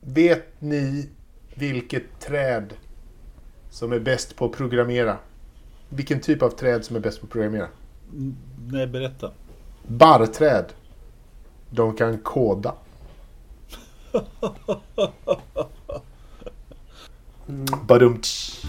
Vet ni vilket träd som är bäst på att programmera? Vilken typ av träd som är bäst på att programmera? Mm, Nej, berätta. Barrträd. De kan koda. Badumtsch.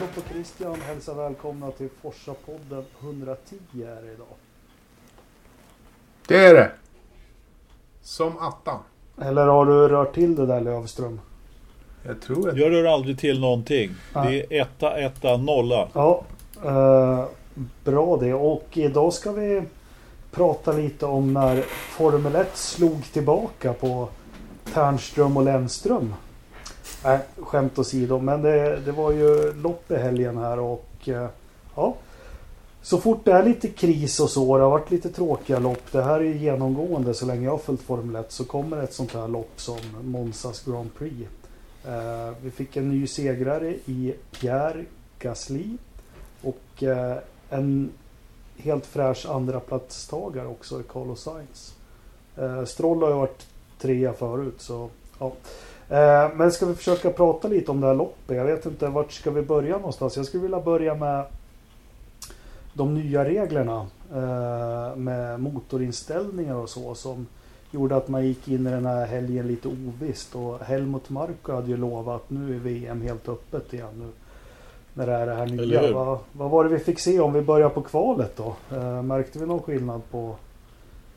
Jakob och Christian hälsar välkomna till Forsa-podden 110 är det idag. Det är det. Som attan. Eller har du rört till det där Lövström? Jag tror att... Jag rör aldrig till någonting. Nej. Det är etta, etta, nolla. Ja, eh, bra det. Och idag ska vi prata lite om när Formel 1 slog tillbaka på Ternström och Lennström. Nej, skämt åsido. Men det, det var ju lopp i helgen här och eh, ja. Så fort det är lite kris och så, det har varit lite tråkiga lopp. Det här är ju genomgående så länge jag har följt Formel 1 så kommer ett sånt här lopp som Monzas Grand Prix. Eh, vi fick en ny segrare i Pierre Gasly. Och eh, en helt fräsch andra platstagare också i Carlos Sainz. Eh, Stroll har ju varit trea förut så ja. Eh, men ska vi försöka prata lite om det här loppet? Jag vet inte vart ska vi börja någonstans? Jag skulle vilja börja med de nya reglerna eh, med motorinställningar och så som gjorde att man gick in i den här helgen lite ovisst och Helmut Marko hade ju lovat att nu är VM helt öppet igen nu. När det är det här nya. Vad, vad var det vi fick se om vi börjar på kvalet då? Eh, märkte vi någon skillnad på,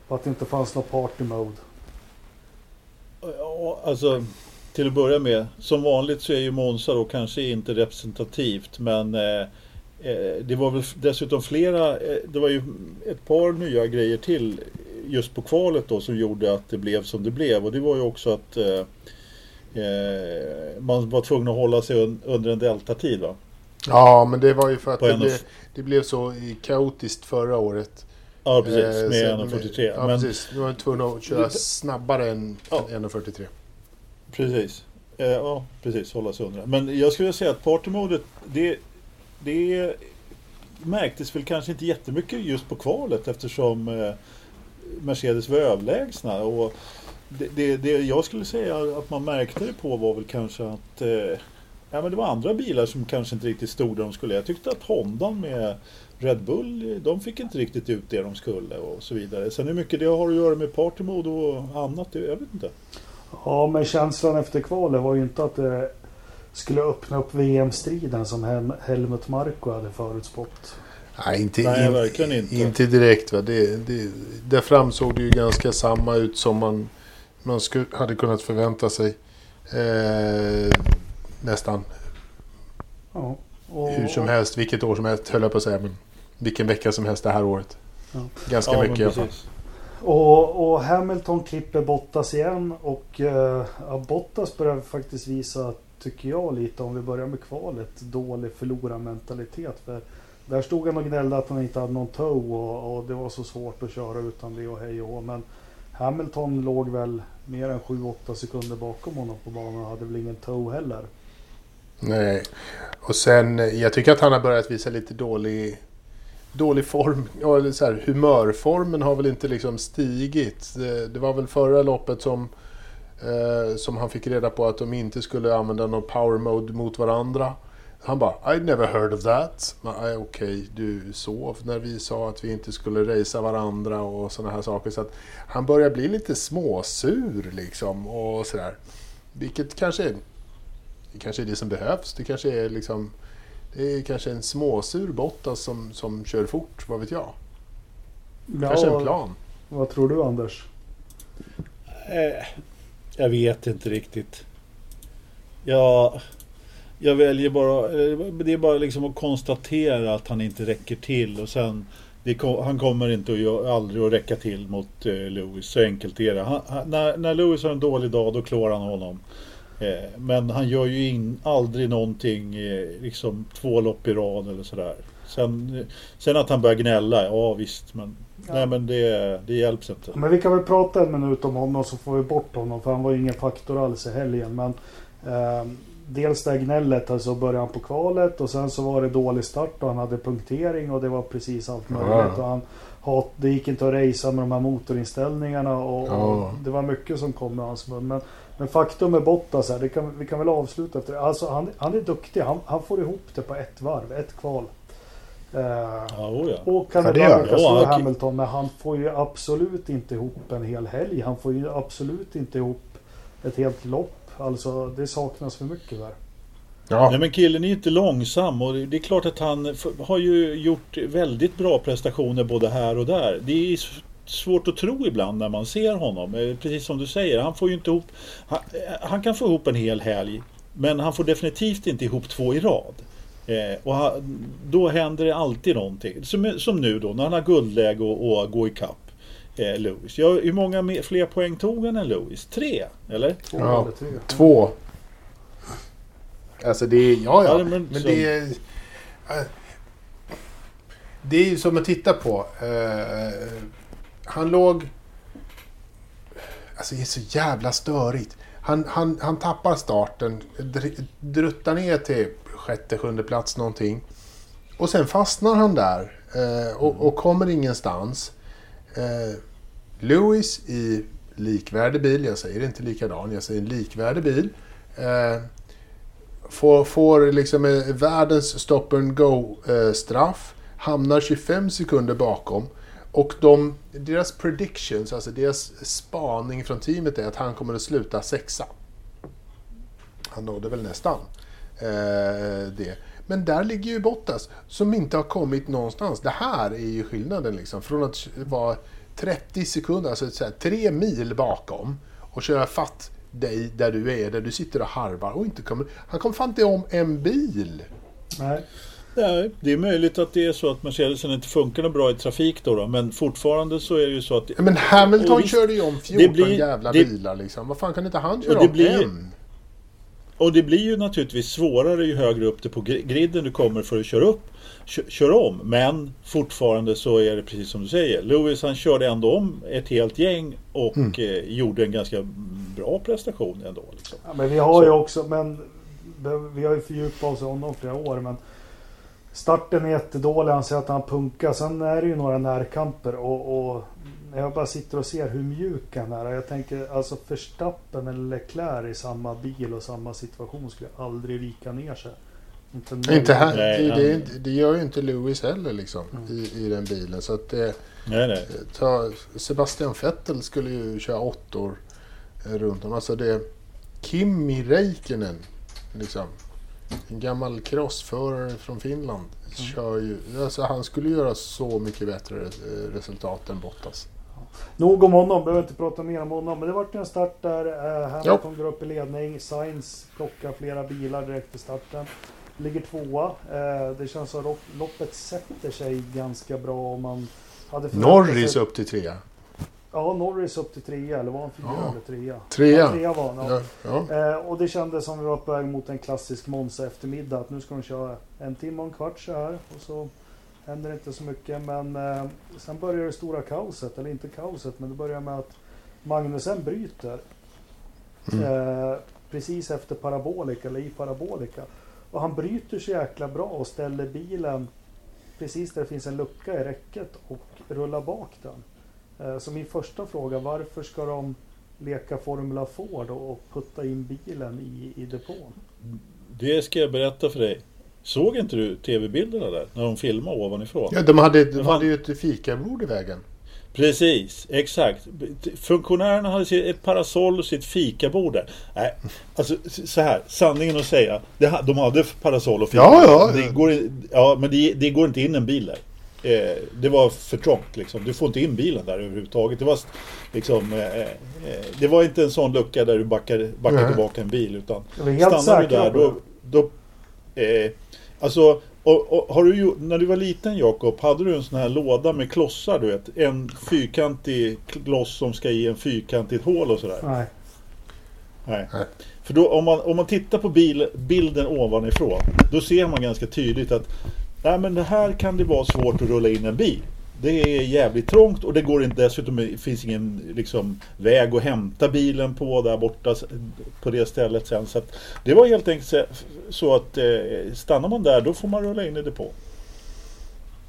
på att det inte fanns något party mode? Ja, Alltså, till att börja med. Som vanligt så är ju Monza då kanske inte representativt. Men eh, eh, det var väl dessutom flera. Eh, det var ju ett par nya grejer till just på kvalet då som gjorde att det blev som det blev. Och det var ju också att eh, eh, man var tvungen att hålla sig un, under en deltatid va? Ja, men det var ju för att det blev, det blev så kaotiskt förra året. Ja precis, Eh, med så- 1.43. Ja, men, precis. Nu var man tvungen att köra snabbare än Ja. 1.43. Precis. Eh, ja, precis. Hålla sig under. Men jag skulle säga att partymodet, det, det märktes väl kanske inte jättemycket just på kvalet eftersom eh, Mercedes var överlägsna. Och det, det, det jag skulle säga att man märkte det på var väl kanske att eh, ja, men det var andra bilar som kanske inte riktigt stod där de skulle. Jag tyckte att Hondan med Red Bull, de fick inte riktigt ut det de skulle och så vidare. Sen hur mycket det har att göra med partymode och annat, det- jag vet inte. Ja, men känslan efter kvalet var ju inte att det skulle öppna upp VM-striden som Hel- Helmut Marko hade förutspått. Nej, inte, Nej, in- verkligen inte. inte direkt. Va? Det, det, där framsåg det ju ganska samma ut som man, man skulle, hade kunnat förvänta sig. Eh, nästan Ja, och, hur som helst, vilket år som helst höll jag på att säga. Men vilken vecka som helst det här året. Ja. Ganska Ja, mycket i alla fall. Och, och Hamilton klipper Bottas igen och eh, ja, Bottas börjar faktiskt visa, tycker jag lite, om vi börjar med kvalet, dålig förlorarmentalitet. För där stod han och gnällde att han inte hade någon toe och, och det var så svårt att köra utan det och hej och hå. Men Hamilton låg väl mer än 7-8 sekunder bakom honom på banan och hade väl ingen toe heller. Nej. Och sen, eh, jag tycker att han har börjat visa lite dålig, dålig form. Eller så här, humörformen har väl inte liksom stigit. Det, det var väl förra loppet som, eh, som han fick reda på att de inte skulle använda någon power mode mot varandra. Han bara, I never heard of that. Okej, okay, Okej, du sov när vi sa att vi inte skulle racea varandra och sådana här saker. Så att han börjar bli lite småsur liksom och sådär. Vilket kanske är kanske är det som behövs. Det kanske är liksom det är kanske en småsur Bottas som, som kör fort, vad vet jag. Kanske en plan. Vad tror du Anders? Eh, jag vet inte riktigt. Jag, jag väljer bara, eh, det är bara liksom att konstatera att han inte räcker till och sen det, han kommer inte att aldrig att räcka till mot eh, Lewis, så enkelt är det. Han, när, när Lewis har en dålig dag då klår han honom. Eh, men han gör ju in, aldrig någonting eh, liksom två lopp i rad eller sådär. Sen, sen att han börjar gnälla, ja visst men, Ja. nej, men det, det hjälps inte. Men vi kan väl prata en minut om honom så får vi bort honom för han var ju ingen faktor alls i helgen. Men eh, dels det här gnället, alltså början på kvalet och sen så var det dålig start och han hade punktering och det var precis allt möjligt. Och han, hat, det gick inte att racea med de här motorinställningarna och, Ja. och det var mycket som kom med hans mun. Men, men faktum är Bottas här, det kan, vi kan väl avsluta efter det. Alltså han, han är duktig, han, han får ihop det på ett varv, ett kval. Eh, Ja, oh ja. och kan Ja, det han. slå Hamilton men han får ju absolut inte ihop en hel helg. Han får ju absolut inte ihop ett helt lopp. Alltså det saknas för mycket där. Ja, Nej men killen är inte långsam och det är klart att han har ju gjort väldigt bra prestationer både här och där. Det är svårt att tro ibland när man ser honom. Eh, Precis som du säger, han får ju inte ihop... Han, eh, han kan få ihop en hel helg men han får definitivt inte ihop två i rad. Eh, och han, då händer det alltid någonting. Som, som nu då när han har guldläge och, och gå ikapp eh, Lewis. Ja, hur många mer, fler poäng tog han än Lewis? Tre? Eller? Två Ja, eller tre. två. Alltså det är, ja ja. Ja, men men det är... äh, Det är ju som att titta på. eh, han låg... Alltså det är så jävla störigt. Han, han, han tappar starten, dr- druttar ner till sjätte, sjunde plats någonting. Och sen fastnar han där eh, och, och kommer ingenstans. Eh, Lewis i likvärdig bil, jag säger inte likadan, jag säger likvärdig bil. Eh, får, får liksom eh, världens stop and go eh, straff. Hamnar 25 sekunder bakom. Och de, deras predictions, alltså deras spaning från teamet är att han kommer att sluta sexa. Han nådde väl nästan eh, det. Men där ligger ju Bottas som inte har kommit någonstans. Det här är ju skillnaden liksom. Från att vara 30 sekunder, alltså så här, tre mil bakom och köra fatt dig där du är, där du sitter och harvar och inte kommer... Han kom fan inte om en bil! Nej. Nej, det är möjligt att det är så att Mercedesen inte funkar bra i trafik då, då men fortfarande så är det ju så att... Men Hamilton Och visst, körde ju om 14 det blir- jävla det- bilar liksom. Vad fan kan inte han köra det om blir- en? Och det blir ju naturligtvis svårare ju högre upp det på gri- griden du kommer för att köra upp, kö- köra om. Men fortfarande så är det precis som du säger. Lewis han körde ändå om ett helt gäng och Mm. eh, gjorde en ganska bra prestation ändå. Liksom. Ja, men vi har ju Så. också, men vi har ju fördjupat oss i honom flera år. Men starten är jättedålig. Han säger att han punkar. Sen är det ju några närkamper och, och jag bara sitter och ser hur mjuk han är. Jag tänker alltså Verstappen eller Leclerc i samma bil och samma situation skulle aldrig vika ner sig. Inte, Inte här. Nej, det, han- det, det gör ju inte Lewis heller liksom i, i den bilen. Så att det, Nej, nej. ta, Sebastian Vettel skulle ju köra åttor eh, runt om. Alltså det... Kimi Räikkönen, liksom. En gammal crossförare från Finland. Kör ju, alltså han skulle göra så mycket bättre eh, resultat än Bottas. Nog om honom, behöver inte prata mer om honom. Men det vart en start där eh, Hamilton går upp i ledning. Sainz plockar flera bilar direkt i starten. Ligger tvåa. Eh, det känns som att loppet sätter sig ganska bra om man hade Norris sig- upp till trea. Ja, Norris upp till trea. Eller var han fyra Ja. eller trea? Trea. Ja, trea var han, ja. Ja. Eh, och det kändes som vi var på väg mot en klassisk Monza eftermiddag. Att nu ska de köra en timme och en kvart så här. Och så händer inte så mycket. Men eh, sen börjar det stora kaoset. Eller inte kaoset, men det börjar med att Magnusen bryter. Mm. Eh, precis efter parabolika, eller i parabolika. Och han bryter så jäkla bra och ställer bilen precis där det finns en lucka i räcket och rullar bak den. Eh, så min första fråga, varför ska de leka Formula Ford och och putta in bilen i, i depån? Det ska jag berätta för dig. Såg inte du tv-bilderna där? När de filmade ovanifrån? ja de, hade, de hade ju ett fikabord i vägen. Precis, exakt. Funktionärerna hade ett parasoll och sitt fikabord där. Nej, alltså så här, sanningen att säga. De hade parasoll och fikabord. Ja, ja, Det går, ja men det, det går inte in en bil där. Eh, det var för trångt liksom. Du får inte in bilen där överhuvudtaget. Det var liksom... Eh, eh, det var inte en sån lucka där du backar, backar Nej. tillbaka en bil. Utan stannar du där då... då eh, alltså, och, och, har du när du var liten Jakob, hade du en sån här låda med klossar du vet? En fyrkantig kloss som ska i en fyrkantigt hål och sådär? Nej. Nej. Nej. För då, om, man, om man tittar på bil, bilden ovanifrån, då ser man ganska tydligt att Nej men det här kan det vara svårt att rulla in en bil. Det är jävligt trångt och det går inte, dessutom det finns ingen liksom, väg att hämta bilen på där borta på det stället sen. Så att, det var helt enkelt så att eh, stannar man där då får man rulla in i depå.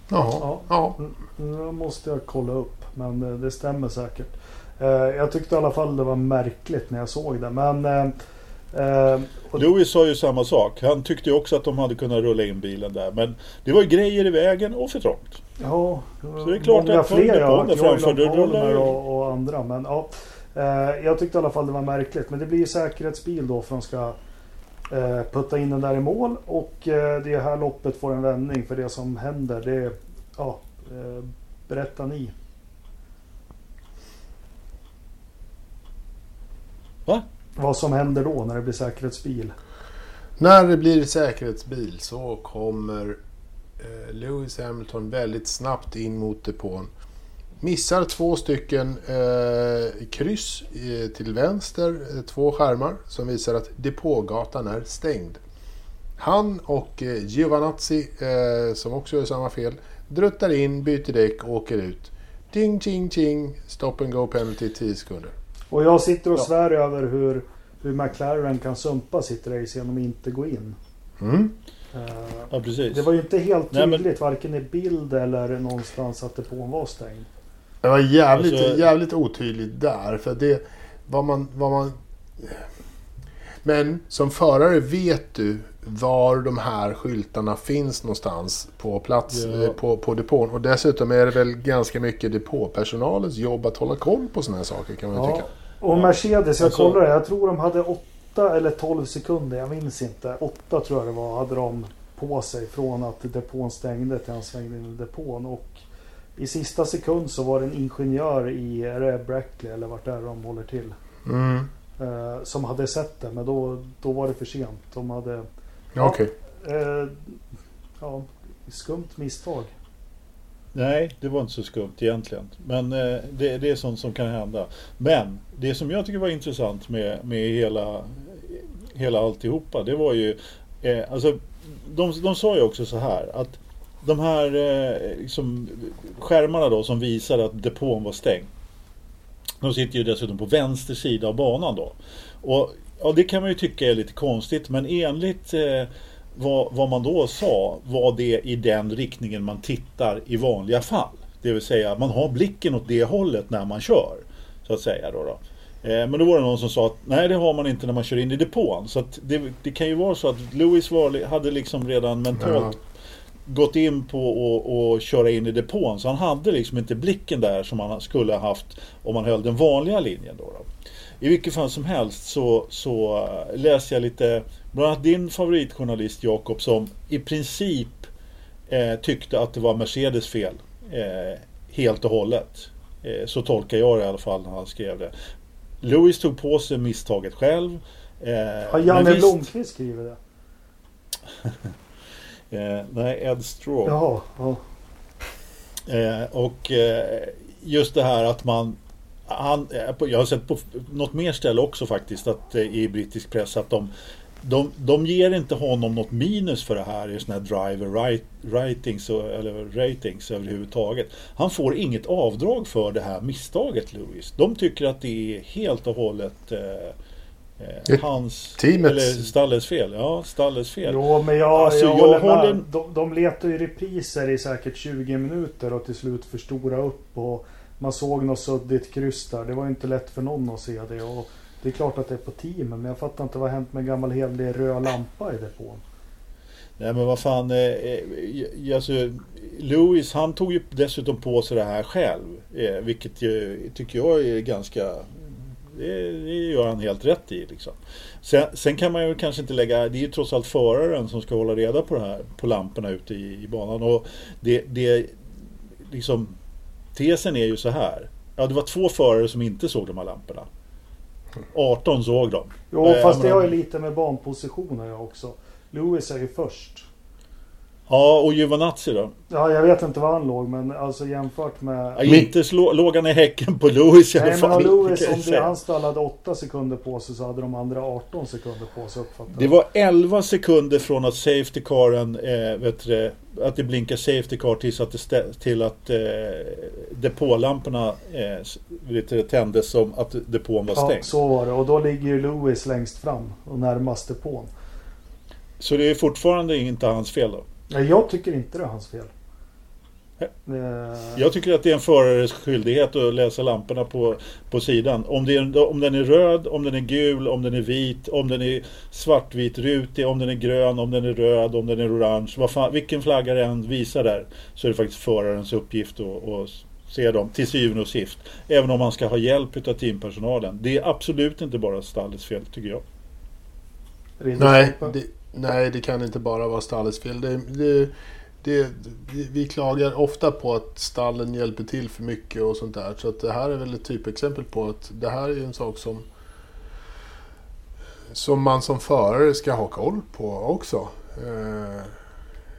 Jaha, ja. ja. Nu måste jag kolla upp men eh, det stämmer säkert. Eh, jag tyckte i alla fall det var märkligt när jag såg det. Men, eh och... Louis sa ju samma sak. Han tyckte ju också att de hade kunnat rulla in bilen där. Men det var ju grejer i vägen och för trångt. Ja, så det är klart många att fler jag har framför du rullar och, och andra. Men ja, eh, jag tyckte i alla fall det var märkligt. Men det blir ju säkerhetsbil då för de ska eh, putta in den där i mål. Och eh, det här loppet får en vändning för det som händer. Det ja, eh, berätta ni. Va? Vad som händer då när det blir säkerhetsbil. När det blir säkerhetsbil så kommer eh, Lewis Hamilton väldigt snabbt in mot depån. Missar två stycken eh, kryss eh, till vänster, eh, två skärmar som visar att depågatan är stängd. Han och eh, Giovanazzi, eh, som också gör samma fel, druttar in, byter däck och åker ut. Ding, ching, ching, stop and go penalty 10 sekunder. Och jag sitter och svär över hur, hur McLaren kan sumpa sitt race genom att inte gå in. Mm. Uh, ja, precis. Det var ju inte helt tydligt, Nej, men... varken i bild eller någonstans att depån var stängd. Det var jävligt, alltså... jävligt otydligt där. För det var man, var man... Men som förare vet du var de här skyltarna finns någonstans på plats ja. Eh, på, på depån. Och dessutom är det väl ganska mycket depåpersonalens jobb att hålla koll på sådana här saker kan man ja. tycka. Och Mercedes, jag alltså... kollade jag tror de hade 8 eller 12 sekunder, jag minns inte. 8 tror jag det var, hade de på sig från att depån stängde till han svängde in i depån. Och i sista sekund så var det en ingenjör i, är det Brackley eller vart är de håller till? Mm. Eh, som hade sett det, men då, då var det för sent. De hade Ja. Okay. Eh, ja, skumt misstag. Nej, det var inte så skumt egentligen. Men eh, det, det, är sånt som kan hända. Men det som jag tycker var intressant med, med hela, hela alltihopa, det var ju... Eh, alltså, de, de sa ju också så här att de här eh, liksom, skärmarna då som visar att depån var stängd. De sitter ju dessutom på vänster sida av banan då. Och Ja, det kan man ju tycka är lite konstigt, men enligt eh, vad, vad, man då sa var det i den riktningen man tittar i vanliga fall. Det vill säga man har blicken åt det hållet när man kör. Så att säga då. då. Eh, men då var det någon som sa att nej det har man inte när man kör in i depån. Så det, det kan ju vara så att Lewis var, hade liksom redan mentalt ja. gått in på att köra in i depån. Så han hade liksom inte blicken där som han skulle ha haft om man höll den vanliga linjen. Då, då. I vilket fall som helst så, så eh, läser jag lite, bland annat din favoritjournalist Jakob som i princip eh, tyckte att det var Mercedes fel. Eh, helt och hållet. Eh, så tolkar jag det i alla fall när han skrev det. Lewis tog på sig misstaget själv. Eh, Har Janne visst... Blomqvist skrivit det? eh, nej, Ed Straw. Jaha, ja. Eh, och just det här att man han, jag har sett på något mer ställe också faktiskt att, i brittisk press att de, de, de ger inte honom något minus för det här i sådana här driver ratings, eller ratings överhuvudtaget. Han får inget avdrag för det här misstaget Lewis. De tycker att det är helt och hållet eh, eh hans, Teamets... eller Stalles fel. Ja, Stalles fel. Jo, men jag, alltså, jag, jag håller med. De, de letar ju repriser i säkert 20 minuter och till slut förstora upp och man såg något suddigt kryss där. Det var inte lätt för någon att se det. Och det är klart att det är på teamen men jag fattar inte vad har hänt med en gammal hederlig röd lampa i depån. Nej men vad fan. Eh, eh, alltså, Lewis han tog ju dessutom på sig det här själv. Eh, vilket ju, tycker jag är ganska... Det, det gör han helt rätt i. Liksom. Sen, sen, kan man ju kanske inte lägga... Det är ju trots allt föraren som ska hålla reda på det här. På lamporna ute i, i banan. Och det, det liksom Tesen är ju så här. Ja, det var två förare som inte såg de här lamporna. 18 såg dem. Jo, eh, fast det har ju lite med banpositioner jag också. Lewis är ju först. Ja, och Giovanazzi då? Ja, jag vet inte var han låg, men alltså jämfört med... Ja, inte slå, låg han i häcken på Lewis i alla fall. Nej, men Lewis, om det, han stall hade 8 sekunder på sig så hade de andra 18 sekunder på sig uppfattat. Det var 11 sekunder från att Safety Caren, eh, vet du, att det blinkar Safety Car tills att, det till att eh, depålamporna eh, tändes som att depån var stängd. Ja, så var det. Och då ligger ju Lewis längst fram och närmast depån. Så det är fortfarande inte hans fel då? Nej, jag tycker inte det är hans fel. Eh, jag tycker att det är en förares skyldighet att läsa lamporna på, på sidan. Om, det är, om den är röd, om den är gul, om den är vit, om den är svartvit rutig, om den är grön, om den är röd, om den är orange. Vad fan, vilken flagga det än visar där så är det faktiskt förarens uppgift att, att se dem till syvende och sist. Även om man ska ha hjälp av teampersonalen. Det är absolut inte bara stallets fel tycker jag. Nej det, nej, det kan inte bara vara stallets fel. Det, det det, vi klagar ofta på att stallen hjälper till för mycket och sånt där. Så att det här är väl ett typexempel på att det här är en sak som som man som förare ska ha koll på också. Eh,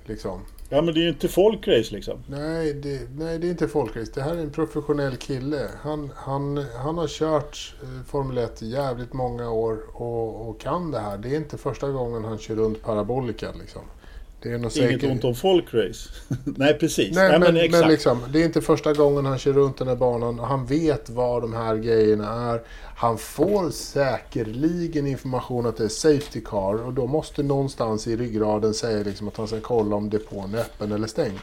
liksom. Ja men det är ju inte folkrace liksom. Nej det, nej, det är inte folkrace. Det här är en professionell kille. Han, han, han har kört eh, Formel 1 i jävligt många år och, och kan det här. Det är inte första gången han kör runt parabolika liksom. Det är Inget säkert... ont om folkrace. Nej, precis. Nej, Nej men, men, men liksom, det är inte första gången han kör runt den här banan. Han vet vad de här grejerna är. Han får säkerligen information att det är Safety Car och då måste någonstans i ryggraden säga liksom att han ska kolla om depån är öppen eller stängd.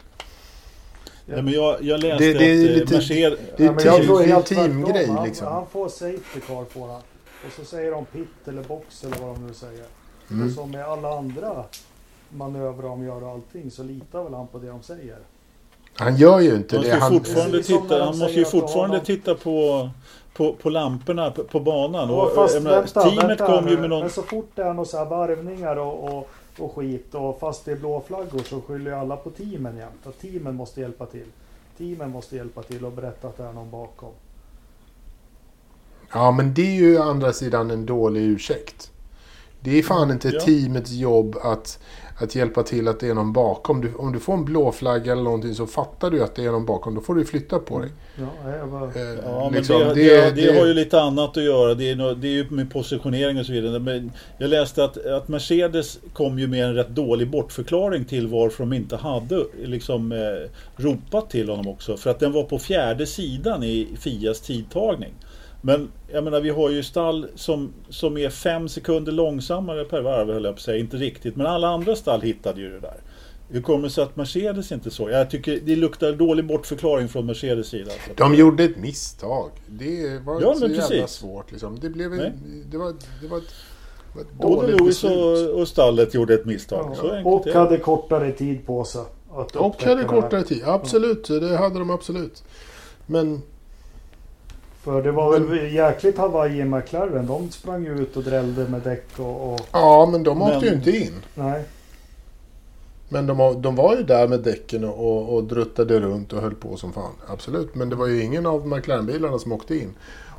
Ja. men jag, jag läste det, det är att lite, Mercedes... Det är ja, en teamgrej han, liksom. Han får Safety Car får han. Och så säger de pit eller box eller vad de nu säger. Mm. Och som med alla andra manövra de gör och allting så litar väl han på det de säger. Han gör ju inte det. Han, fortfarande titta, han måste ju fortfarande de... titta på, på, på lamporna på, på banan. Ja, och, fast, menar, vänta, teamet vänta, kom ju med någon... Men så fort det är några varvningar och, och, och skit och fast det är blå flaggor så skyller ju alla på teamen jämt. Att teamen måste hjälpa till. Teamen måste hjälpa till och berätta att det är någon bakom. Ja men det är ju å andra sidan en dålig ursäkt. Det är fan inte ja. teamets jobb att att hjälpa till att det är någon bakom. Du, om du får en blå flagga eller någonting så fattar du att det är någon bakom. Då får du flytta på dig. Ja, bara... eh, ja liksom, men det, det, det, det, har ju lite annat att göra. Det är, no, det är ju med positionering och så vidare. Men jag läste att, att Mercedes kom ju med en rätt dålig bortförklaring till varför de inte hade liksom, eh, ropat till honom också. För att den var på fjärde sidan i Fias tidtagning. Men jag menar vi har ju stall som, som är fem sekunder långsammare per varv höll jag på att säga. Inte riktigt men alla andra stall hittade ju det där. Hur kommer det sig att Mercedes inte så? Jag tycker det luktar dålig bortförklaring från Mercedes sida. De gjorde ett misstag. Det var ja, inte så precis. jävla svårt liksom. Det, blev en, det, var, det var ett, var ett Både Lewis och, och, stallet gjorde ett misstag. Ja, och hade kortare tid på sig. och hade kortare tid, absolut. Det hade de absolut. Men för det var väl jäkligt hawaii i McLaren. De sprang ju ut och drällde med däck och... och... Ja, men de åkte men... ju inte in. Nej. Men de, de var ju där med däcken och, och druttade runt och höll på som fan. Absolut. Men det var ju ingen av McLaren-bilarna som åkte in.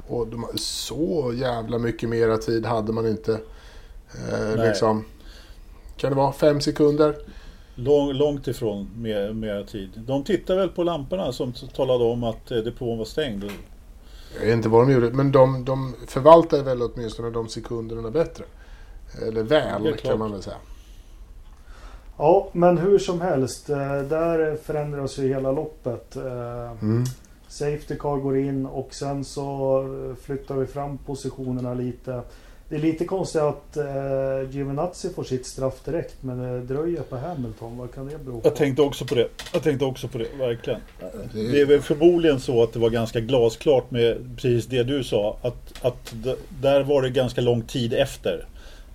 Och de, så jävla mycket mera tid hade man inte. Eh, liksom, kan det vara fem sekunder? Lång, långt ifrån mer, mera tid. De tittade väl på lamporna som talade om att eh, depån var stängd. Jag vet inte vad de gjorde, men de, de förvaltar väl åtminstone de sekunderna bättre. Eller väl kan man väl säga. Ja, men hur som helst. Eh, där förändras ju hela loppet. Eh, mm. Safety car går in och sen så flyttar vi fram positionerna lite. Det är lite konstigt att eh, Giovinazzi får sitt straff direkt men det dröjer på Hamilton. Vad kan det bero på? Jag tänkte också på det. Jag tänkte också på det, verkligen. Det är väl förmodligen så att det var ganska glasklart med precis det du sa. Att, att där var det ganska lång tid efter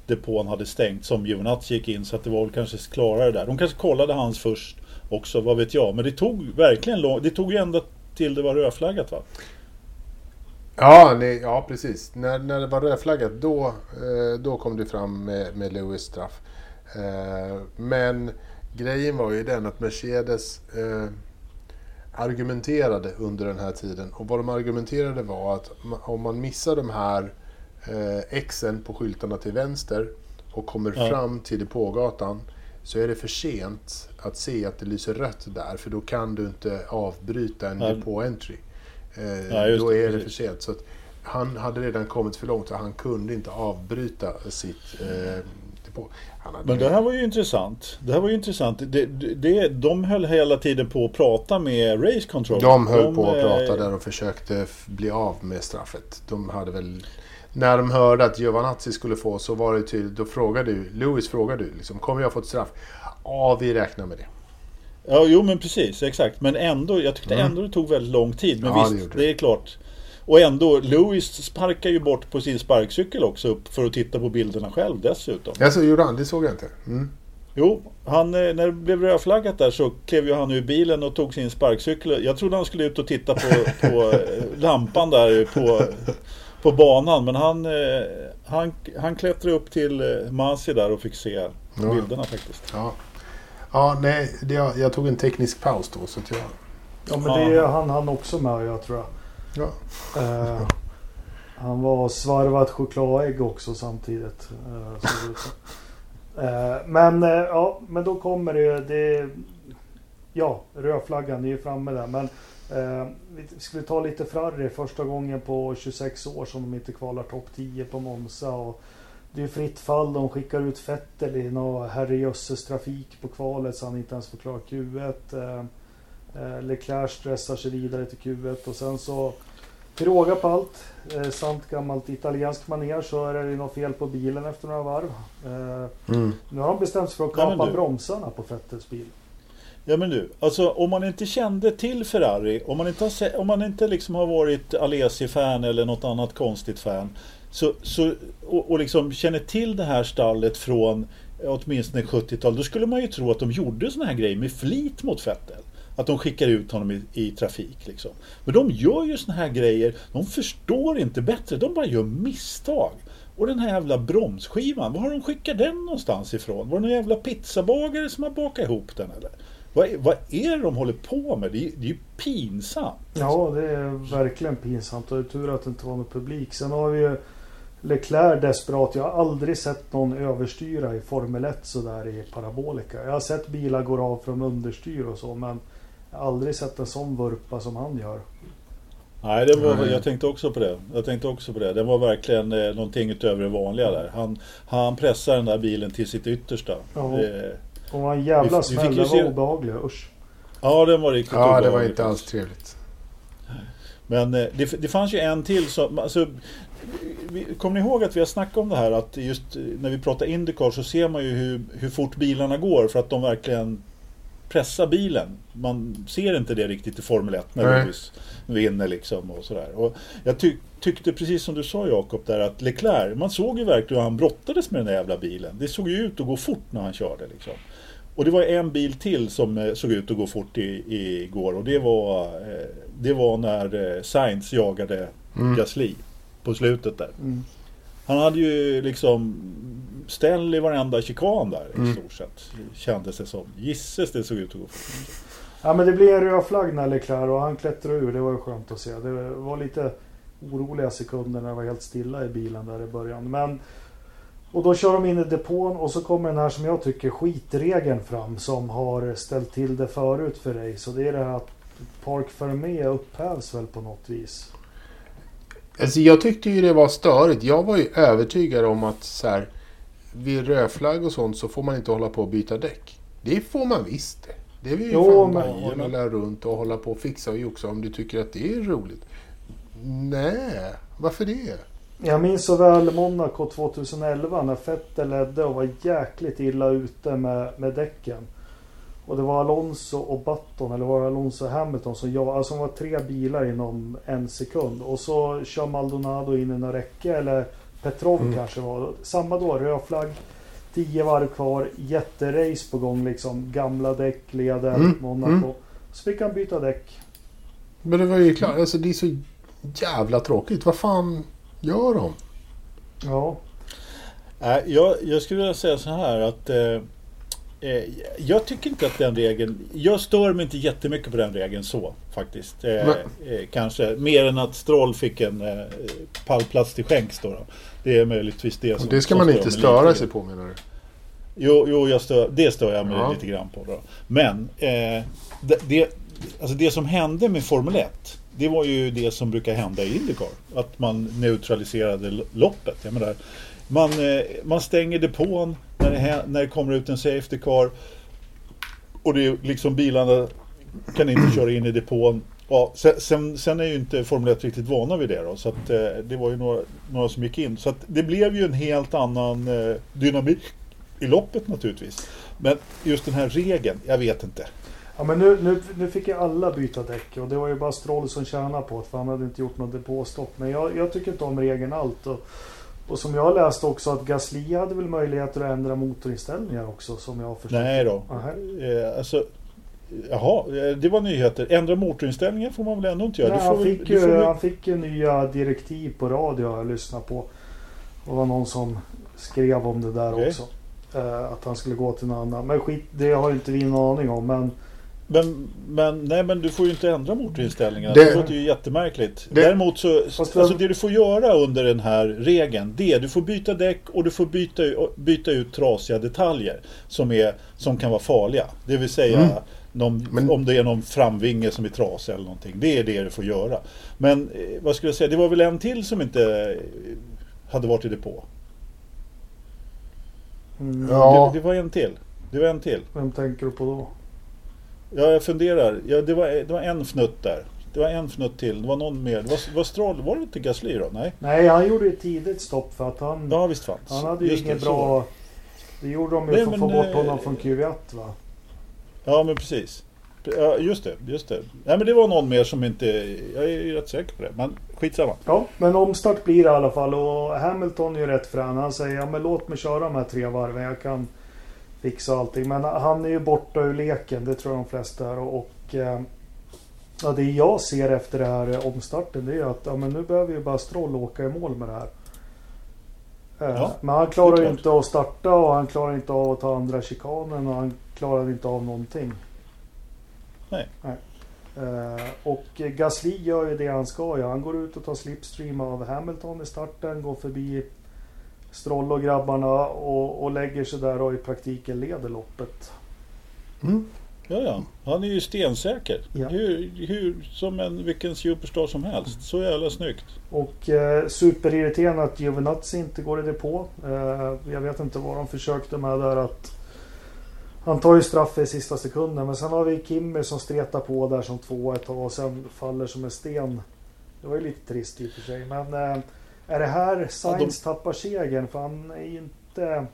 depån hade stängt som Giovinazzi gick in. Så att det var väl kanske klarare där. De kanske kollade hans först också, vad vet jag. Men det tog verkligen lång... Det tog ju ända till det var rödflaggat va? Ja, nej, ja precis. När, när det var rödflaggat då, eh, då kom det fram med, med Lewis straff. Eh, men grejen var ju den att Mercedes eh, argumenterade under den här tiden. Och vad de argumenterade var att om man missar de här Xen på skyltarna till vänster och kommer ja. fram till depågatan så är det för sent att se att det lyser rött där för då kan du inte avbryta en ja. depå-entry. Eh, ja, då är det för sent. Så han hade redan kommit för långt och han kunde inte avbryta sitt eh, Men det här var ju intressant. Det här var ju intressant. Det, det, de höll hela tiden på att prata med Race Control. De höll på att eh, prata där och försökte bli av med straffet. De hade väl... När de hörde att Giovanazzi skulle få så var det tydligt. Då frågade du, Lewis frågade du liksom, kommer jag få ett straff? Ja, vi räknar med det. Ja, jo men precis, exakt. Men ändå, jag tyckte Mm. ändå det tog väldigt lång tid. Men Ja, det visst, det, det. är klart. Och ändå, Lewis sparkar ju bort på sin sparkcykel också upp för att titta på bilderna själv dessutom. Ja, så gjorde han. Det såg jag inte. Mm. Jo, han, eh, när det blev rödflaggat där så klev ju han ur bilen och tog sin sparkcykel. Jag trodde han skulle ut och titta på, på eh, lampan där på, på banan. Men han, eh, han, han klättrade upp till Masi där och fick se Ja. bilderna faktiskt. Ja. Ja, nej. Det, jag tog en teknisk paus då. Så att jag, Ja men det är han han också med jag tror jag. ja. Eh, han var svarvat chokladägg också samtidigt. eh. Eh, men eh, ja, men då kommer det, det Ja, rödflaggan är ju framme där. Men eh, vi ska vi ta lite Ferrari. Första gången på 26 år som de inte kvalar topp 10 på Monza. Och det är fritt fall. De skickar ut Vettel i någon herrejösses trafik på kvalet så han inte ens får klara Q1. Eh, eh, Leclerc stressar sig vidare till Q1 och sen så till råga på allt, eh, sant gammalt italienskt manér så är det något fel på bilen efter några varv. Eh, Mm. nu har de bestämt sig för att kapa du- bromsarna på Vettels bil. Ja men du, alltså om man inte kände till Ferrari, om man inte, har, om man inte liksom har varit Alesi-fan eller något annat konstigt fan. Så, så, och, och liksom känner till det här stallet från åtminstone 70-tal. Då skulle man ju tro att de gjorde såna här grejer med flit mot Vettel. Att de skickar ut honom i, i trafik. Liksom. Men de gör ju såna här grejer. De förstår inte bättre. De bara gör misstag. Och den här jävla bromsskivan. Var har de skickat den någonstans ifrån? Var det någon jävla pizzabagare som har bakat ihop den eller? Vad, är- vad är det de håller på med? Det är, det är ju pinsamt. Ja, det är verkligen pinsamt och det är tur att det inte var någon publik. Sen har vi ju Leclerc desperat. Jag har aldrig sett någon överstyra i Formel 1 sådär i parabolika. Jag har sett bilar gå av från understyr och så men jag har aldrig sett en sån vurpa som han gör. Nej, det var, Nej. jag tänkte också på det. Jag tänkte också på det. Det var verkligen eh, någonting utöver det vanliga där. Han, han pressar den där bilen till sitt yttersta. Ja. Eh, Och vad en jävla Vi- vi fick smäll. ju Den se- var obehaglig. Usch. ja, den var riktigt ja, det var obehaglig inte alls trevligt. Men eh, det, det fanns ju en till som... Alltså, vi- Kommer ni ihåg att vi har snackat om det här att just eh, när vi pratar Indycar så ser man ju hur, hur fort bilarna går för att de verkligen pressar bilen. Man ser inte det riktigt i Formel 1 när Nej. Lewis vinner liksom och sådär. Och jag tyck, tyckte precis som du sa Jakob där att Leclerc, man såg ju verkligen hur han brottades med den där jävla bilen. Det såg ju ut att gå fort när han körde liksom. Och det var en bil till som eh, såg ut att gå fort i, i, igår och det var, eh, det var när Sainz jagade Mm. Gasly på slutet där. Mm. Han hade ju liksom ställ i varenda chikan där i Mm. stort sett. Kändes det som. Gisses det såg ut att gå fort. Ja men det blev en röd flagg när Leclerc och han klättrade ur. Det var ju skönt att se. Det var lite oroliga sekunder när det var helt stilla i bilen där i början. Men och då kör de in i depån och så kommer den här som jag tycker skitregeln fram som har ställt till det förut för dig. Så det är det här att Park Fermé upphävs väl på något vis. Alltså jag tyckte ju det var störigt. Jag var ju övertygad om att så här, vid rödflagg och sånt så får man inte hålla på och byta däck. Det får man visst det. Det är ju Jo, fan men- bara att hålla runt och hålla på och fixa och joxa om du tycker att det är roligt. Nej, varför det? Jag minns så väl Monaco 2011 när Vettel ledde och var jäkligt illa ute med, med däcken. Och det var Alonso och Button, eller var det Alonso och Hamilton som jag, alltså var tre bilar inom en sekund. Och så kör Maldonado in i några räcke, eller Petrov Mm. kanske var. Samma då, röd flagg. 10 varv kvar, jätterace på gång liksom. Gamla däck, leder Mm, Monaco. mm. Så fick han byta däck. Men det var ju klart, alltså det är så jävla tråkigt. Vad fan gör de? Ja, Nej, jag, jag skulle vilja säga så här att eh, jag tycker inte att den regeln, jag stör mig inte jättemycket på den regeln så faktiskt. Eh, eh, kanske mer än att Stroll fick en eh, pallplats till skänks då. då. Det är möjligtvis det som Det ska man inte störa sig på menar du? Jo, jo jag stör, det stör jag mig Ja. lite grann på. Då. Men eh, det, det, alltså det som hände med Formel 1 det var ju det som brukar hända i Indycar. Att man neutraliserade loppet. Jag menar, man, eh, man stänger depån när det, när det kommer ut en Safety Car och det är liksom bilarna kan inte köra in i depån. Ja, sen, sen, sen är ju inte Formel 1 riktigt vana vid det då, så att, eh, det var ju några, några som gick in. Så att det blev ju en helt annan eh, dynamik i loppet naturligtvis. Men just den här regeln, jag vet inte. Ja, men nu, nu, nu fick ju alla byta däck och det var ju bara Stroll som tjänade på det för han hade inte gjort något depåstopp. Men jag, jag tycker inte om regeln allt. Och, och som jag läste också att Gasly hade väl möjligheter att ändra motorinställningar också som jag har förstått. Nej då. Aha. Eh, alltså, jaha, eh, det var nyheter. Ändra motorinställningen får man väl ändå inte göra? Nej, han, väl- fick du ju, väl- han fick ju nya direktiv på radio jag lyssnat på. Det var någon som skrev om det där Okej. också. Eh, att han skulle gå till någon annan. Men skit, det har inte vi någon aning om. Men Men, men, nej, men du får ju inte ändra motorinställningarna. Det, Det- låter ju jättemärkligt. Det- Däremot så, alltså det du får göra under den här regeln, det är du får byta däck och du får byta, byta ut trasiga detaljer som, är, som kan vara farliga. Det vill säga Mm. någon, Men- om det är någon framvinge som är trasig eller någonting. Det är det du får göra. Men eh, vad skulle jag säga, det var väl en till som inte eh, hade varit i depå? mm, Ja. Det, det var en till. Det var en till. vem tänker du på då? Ja, jag funderar. Ja, det, var, det var en fnutt där. Det var en fnutt till. Det var någon mer. Det var, var Stroll, var det inte Gasly då? Nej? Nej, han gjorde ett tidigt stopp för att han, Ja, visst fanns. han hade ju Just det, var bra... Det gjorde de ju Nej, för att få bort eh, honom från Q1 va? Ja, men precis. Ja, just det, just det. Nej, men det var någon mer som inte... Jag är ju rätt säker på det. Men skitsamma. Ja, men omstart blir det i alla fall och Hamilton är ju rätt frän. Han säger ja men låt mig köra de här tre varven. Jag kan fixa allting. Men han är ju borta ur leken. Det tror jag de flesta är. Och, och eh, ja, det jag ser efter det här omstarten det är att ja, men nu behöver ju bara Stroll åka i mål med det här. Eh, Ja, men han klarar ju inte att starta och han klarar inte av att ta andra chikanen och han klarar inte av någonting. Nej. Eh, och Gasly gör ju det han ska göra. Han går ut och tar slipstream av Hamilton i starten, går förbi Stroll och grabbarna och, och lägger sig där och i praktiken leder loppet. Mm. Ja, ja. Han är ju stensäker. Ja. Hur, hur, som en vilken superstar som helst. Så jävla snyggt. Och eh, superirriterande att Giovinazzi inte går i depå. Eh, jag vet inte vad de försökte med där att han tar ju straff i sista sekunden men sen har vi Kimmy som stretar på där som två ett tag och sen faller som en sten. Det var ju lite trist i och för sig men eh, är det här Sainz tappar segern för han är ju inte...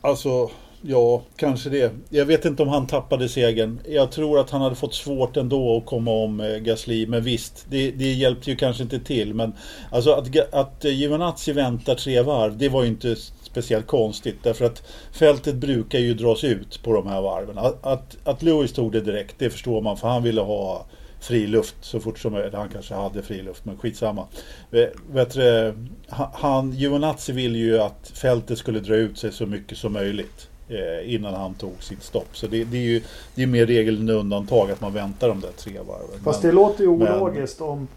Alltså, ja, kanske det. Jag vet inte om han tappade segern. Jag tror att han hade fått svårt ändå att komma om eh, Gasly. Men visst, det, det hjälpte ju kanske inte till. Men alltså att, att eh, Giovinazzi väntar tre varv, det var ju inte speciellt konstigt. Därför att fältet brukar ju dras ut på de här varven. Att, att, att Lewis tog det direkt, det förstår man. För han ville ha fri luft så fort som möjligt. Han kanske hade fri luft, men skitsamma. Vet, vet du, han- han, Giovinazzi ville ju att fältet skulle dra ut sig så mycket som möjligt eh, innan han tog sitt stopp. Så det, det är ju det är mer regel än undantag att man väntar de där tre varven. Fast Men- det låter ju men- ologiskt om,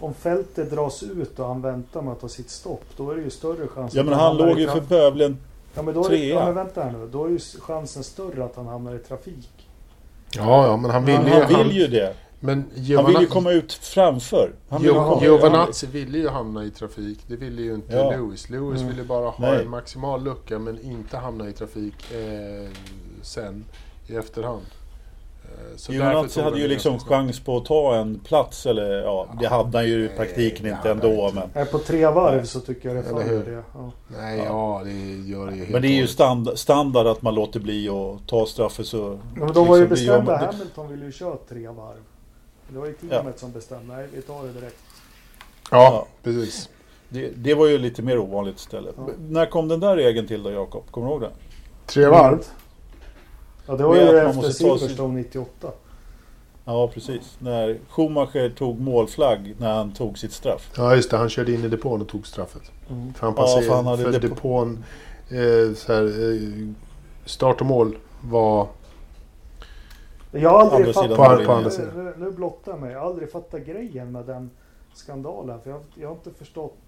om fältet dras ut och han väntar med att ta sitt stopp. Då är det ju större chans ja att men han i låg ju traf- för bövelen. Ja men, då är det, trea. ja men vänta här nu. Då är ju chansen större att han hamnar i trafik. Ja, ja, men han vill Men ju... Han vill ju det. Men Han vill ju Giovanazzi, komma ut framför. Han vill ju Jo- komma- Giovanazzi ville ju hamna i trafik. Det ville ju inte Ja. Lewis. Lewis Mm. ville bara ha Nej. en maximal lucka men inte hamna i trafik eh, sen i efterhand. Eh, så tog hade ju liksom chans på att ta en plats eller ja, det hade han ju i praktiken Nej, inte ändå men. inte. Nej, på tre varv så tycker jag det faller det. Ja. Nej, ja, det gör det ju Men det är ju och stand, standard att man låter bli att ta straffet så... Men de var ju liksom, bestämda. Hamilton ville ju köra tre varv. Det var ju teamet som bestämde. Nej, vi tar det direkt. Ja, Ja. precis. Det, det var ju lite mer ovanligt istället. Ja. När kom den där regeln till då Jakob? Kommer du ihåg det? Tre varv. Ja, det var Men ju efter Silverstone 98. Ja precis. När Schumacher tog målflagg när han tog sitt straff. Ja, just det. Han körde in i depån och tog straffet. Mm. För han Ja, passerade... för han hade för depå- depån... Eh, så här, eh, start och mål var... Jag har aldrig fattat... På- på andra nu, sidan. nu, nu blottar jag mig. Jag har aldrig fattat grejen med den skandalen. För jag, jag har inte förstått.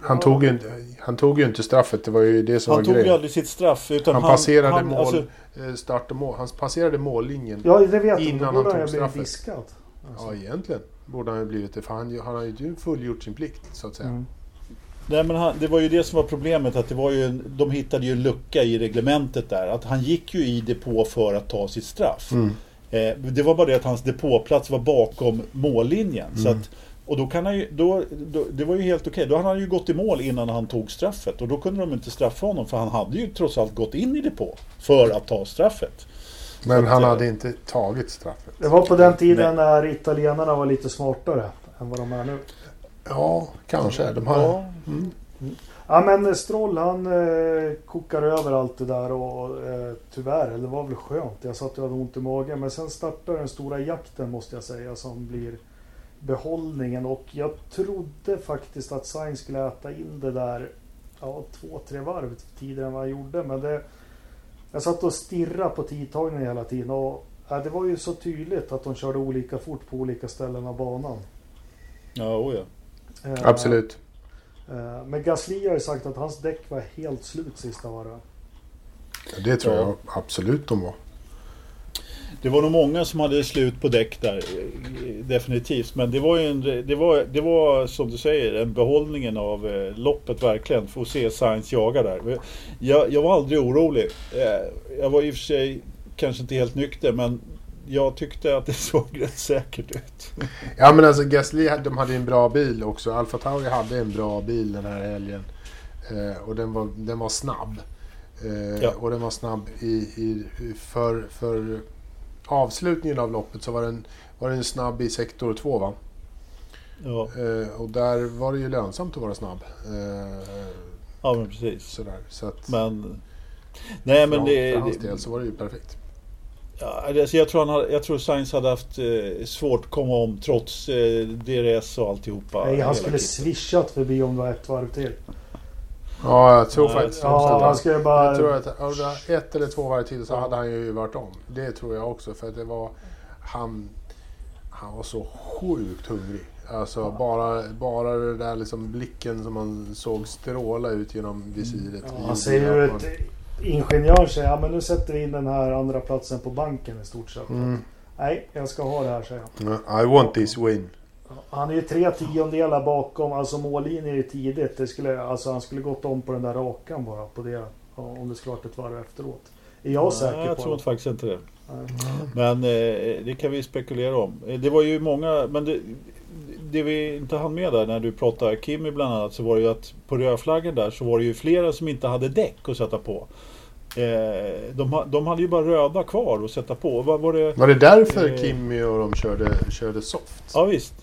Han, Ja. tog ju, inte- han tog ju inte straffet. Det var ju det som Han var tog ju grejen. aldrig sitt straff utan Han han... passerade han, mål, alltså, eh, start och mål. Han passerade mållinjen. Ja, det vet jag. Innan Då han borde tog han ju blivit straffet. diskad. Alltså. Ja, egentligen borde han ju blivit det. För han, han har ju fullgjort sin plikt, så att säga. Mm. Nej, men han, det var ju det som var problemet. Att det var ju en, de hittade ju en lucka i reglementet där. Att han gick ju i depå för att ta sitt straff. Mm. Eh, det var bara det att hans depåplats var bakom mållinjen. Så Mm. att, och då kan han ju, då, då, det var ju helt okej. Då hade han ju gått i mål innan han tog straffet. Och då kunde de inte straffa honom för han hade ju trots allt gått in i depå för att ta straffet. Men Så han eh, hade inte tagit straffet. Det var på den tiden Men- när italienarna var lite smartare än vad de är nu. Ja, kanske. De har... Ja, Ja men Stroll han eh, kokar över allt det där och eh, tyvärr, eller det var väl skönt. Jag satt och hade ont i magen. Men sen startar den stora jakten måste jag säga som blir behållningen. Och jag trodde faktiskt att Sainz skulle äta in det där ja, två, tre varv tidigare än vad han gjorde. Men det, jag satt och stirrade på tidtagningen hela tiden. Och ja, det var ju så tydligt att de körde olika fort på olika ställen av banan. ja, oh ja. Eh, Absolut. Eh, Men Gasly har ju sagt att hans däck var helt slut sista varvet. Det tror Ja. jag absolut de var. Det var nog många som hade slut på däck där, definitivt. Men det var ju en, det var, det var som du säger, en behållningen av eh, loppet verkligen. Att se Sainz jaga där. Jag, jag var aldrig orolig. Eh, Jag var i och för sig kanske inte helt nykter, men jag tyckte att det såg rätt säkert ut. Ja men alltså Gasly de hade en bra bil också. Alfa Tauri hade en bra bil den här helgen. Eh, och den var, den var snabb. Eh, Ja. Och den var snabb i, i, för, för avslutningen av loppet så var den, var den snabb i sektor 2 va? Ja, Eh, och där var det ju lönsamt att vara snabb. Eh, ja men precis. sådär. Så att Men... Nej men det... för hans del så var det ju perfekt. Ja, alltså jag, tror han hade, jag tror Sainz hade haft eh, svårt att komma om trots eh, DRS och alltihopa. Nej, han skulle swishat förbi om det var ett varv till. Ja, jag tror Ja, faktiskt Ja, han skulle bara... Jag tror att av det ett eller två varv till så Ja. hade han ju varit om. Det tror jag också. För att det var... Han, han var så sjukt hungrig. Alltså bara, bara det där liksom blicken som man såg stråla ut genom visiret. Ja, han säger ju ett ingenjör säger ja men nu sätter vi in den här andra platsen på banken i stort sett. Mm. Nej, jag ska ha det här säger han. I want this win. Han är ju tre tiondelar bakom, alltså mållinjen är ju tidigt. Det skulle, alltså han skulle gått om på den där rakan bara på det. Om det skulle varit ett varv efteråt. Är jag säker Nej, jag på. tror faktiskt inte det. Nej. Men eh, det kan vi spekulera om. Eh, Det var ju många, men det, det vi inte hann med där när du pratade Kimi bland annat så var det ju att på rödflaggen där så var det ju flera som inte hade däck att sätta på. Eh, de, de hade ju bara röda kvar att sätta på. Vad var det? Var det därför Eh. Kimmy och de körde, körde soft? Ja visst.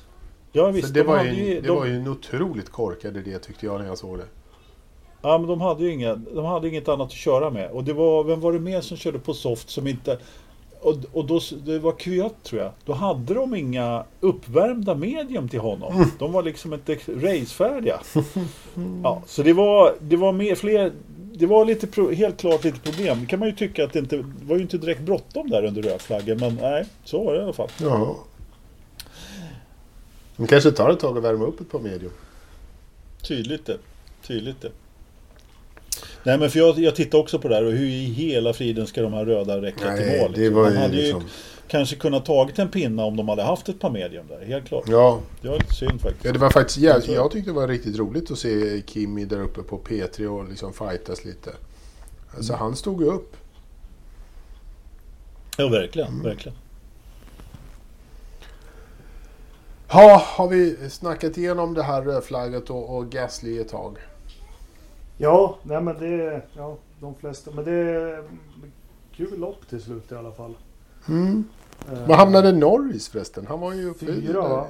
Ja visst. det de var, hade ju, det de, var ju en otroligt korkad idé tyckte jag när jag såg det. Ja men de hade ju inga, de hade inget annat att köra med. Och det var, vem var det mer som körde på soft som inte... Och, och då, det var Kvyat tror jag. Då hade de inga uppvärmda medium till honom. De var liksom inte racefärdiga. Ja, så det var, det var mer, fler... Det var lite, helt klart lite problem. Det kan man ju tycka att det inte det var ju inte direkt bråttom där under rödflaggen. Men nej, så var det i alla fall. Ja. De kanske tar ett tag att värma upp ett par medium. Tydligt det. Tydligt det. Nej men för jag, jag tittar också på det här och hur i hela friden ska de här röda räcka till Nej, mål? det liksom? Man ju hade liksom... ju kanske kunnat tagit en pinna om de hade haft ett par medium där, helt klart. Ja, Det var lite synd faktiskt. Ja, det var faktiskt jävligt, Jag tyckte det var riktigt roligt att se Kimi där uppe på P3 och liksom fightas lite. Alltså Mm. han stod ju upp. Ja, verkligen. Mm. verkligen. Ja, har vi snackat igenom det här rödflagget och, och Gasly ett tag? Ja, nej men det... Ja, de flesta. Men det är kul lopp till slut i alla fall. Mm. Eh, Var hamnade Norris förresten? Han var ju Fyra va?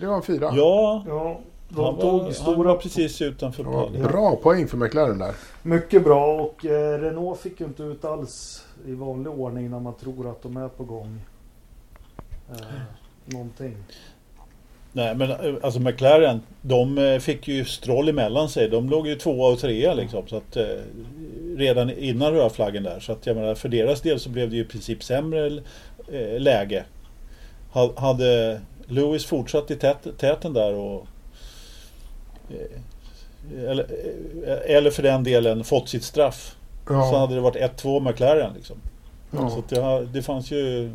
Det var en fyra. Ja, Ja, de han tog var, han stora... var precis utanför pallen. bra poäng för McLaren där. Mycket bra och eh, Renault fick ju inte ut alls i vanlig ordning när man tror att de är på gång. Eh, någonting. Nej men eh, alltså McLaren, de eh, fick ju Stroll emellan sig. De låg ju tvåa och trea liksom. Så att, eh, redan innan rödflaggen där. Så att jag menar, för deras del så blev det ju i princip sämre eh, läge. Ha- Hade Lewis fortsatt i tät, täten där och eh, eller, eller för den delen fått sitt straff. Så Ja. hade det varit 1-2 McLaren liksom. Ja. Så att det, det fanns ju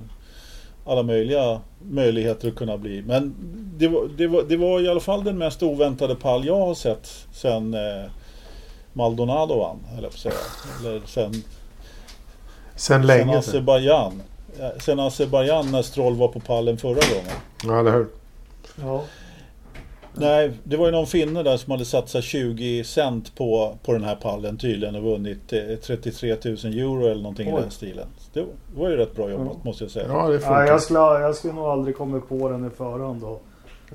alla möjliga möjligheter att kunna bli. Men det var, det var, det var i alla fall den mest oväntade pall jag har sett sen eh, Maldonado vann, eller på att säga. Eller sen, Sen sen länge sedan. Azerbajdzjan. Ja, Sen Azerbajdzjan när Stroll var på pallen förra gången. Ja, eller hur? Ja. Nej, det var ju någon finne där som hade satsat 20 cent på, på den här pallen tydligen och vunnit eh, 33 000 euro eller någonting i Oj. den stilen. Det var ju rätt bra jobbat Ja. måste jag säga. Ja, det Nej, funkar. jag, skulle, jag skulle nog aldrig kommit på den i förhand då. Och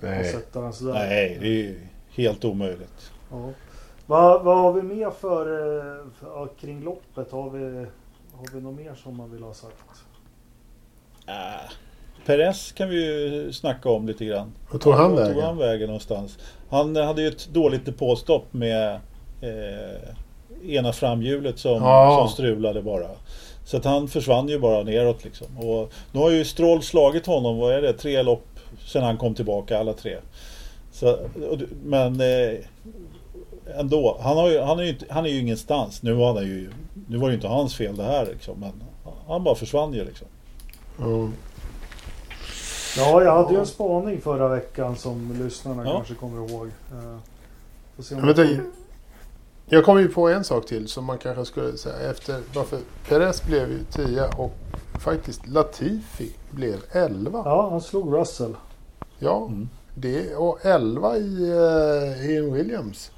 Nej. sätta den sådär. Nej, det är ju helt omöjligt. Ja. Vad, vad har vi mer för, eh, för ja, kring loppet? Har vi, har vi något mer som man vill ha sagt? Äh, Perez kan vi ju snacka om lite grann. Vad tog han Vart tog vägen? han vägen någonstans? Han hade ju ett dåligt depåstopp med eh, ena framhjulet som, Ja. som strulade bara. Så att han försvann ju bara neråt liksom. Och nu har ju Stroll slagit honom, vad är det, tre lopp sen han kom tillbaka, alla tre. Så, men eh, ändå, han, har ju, han, är ju inte, han är ju ingenstans. Nu var, han ju, nu var det ju inte hans fel det här liksom, men han bara försvann ju liksom. Ja. Ja, jag hade ju en spaning förra veckan som lyssnarna Ja. kanske kommer ihåg. Eh, får se om Men jag kom ju på en sak till som man kanske skulle säga efter varför Perez blev ju 10 och faktiskt Latifi blev 11. Ja, han slog Russell. Ja, Mm. det och 11 i, uh, i en Williams.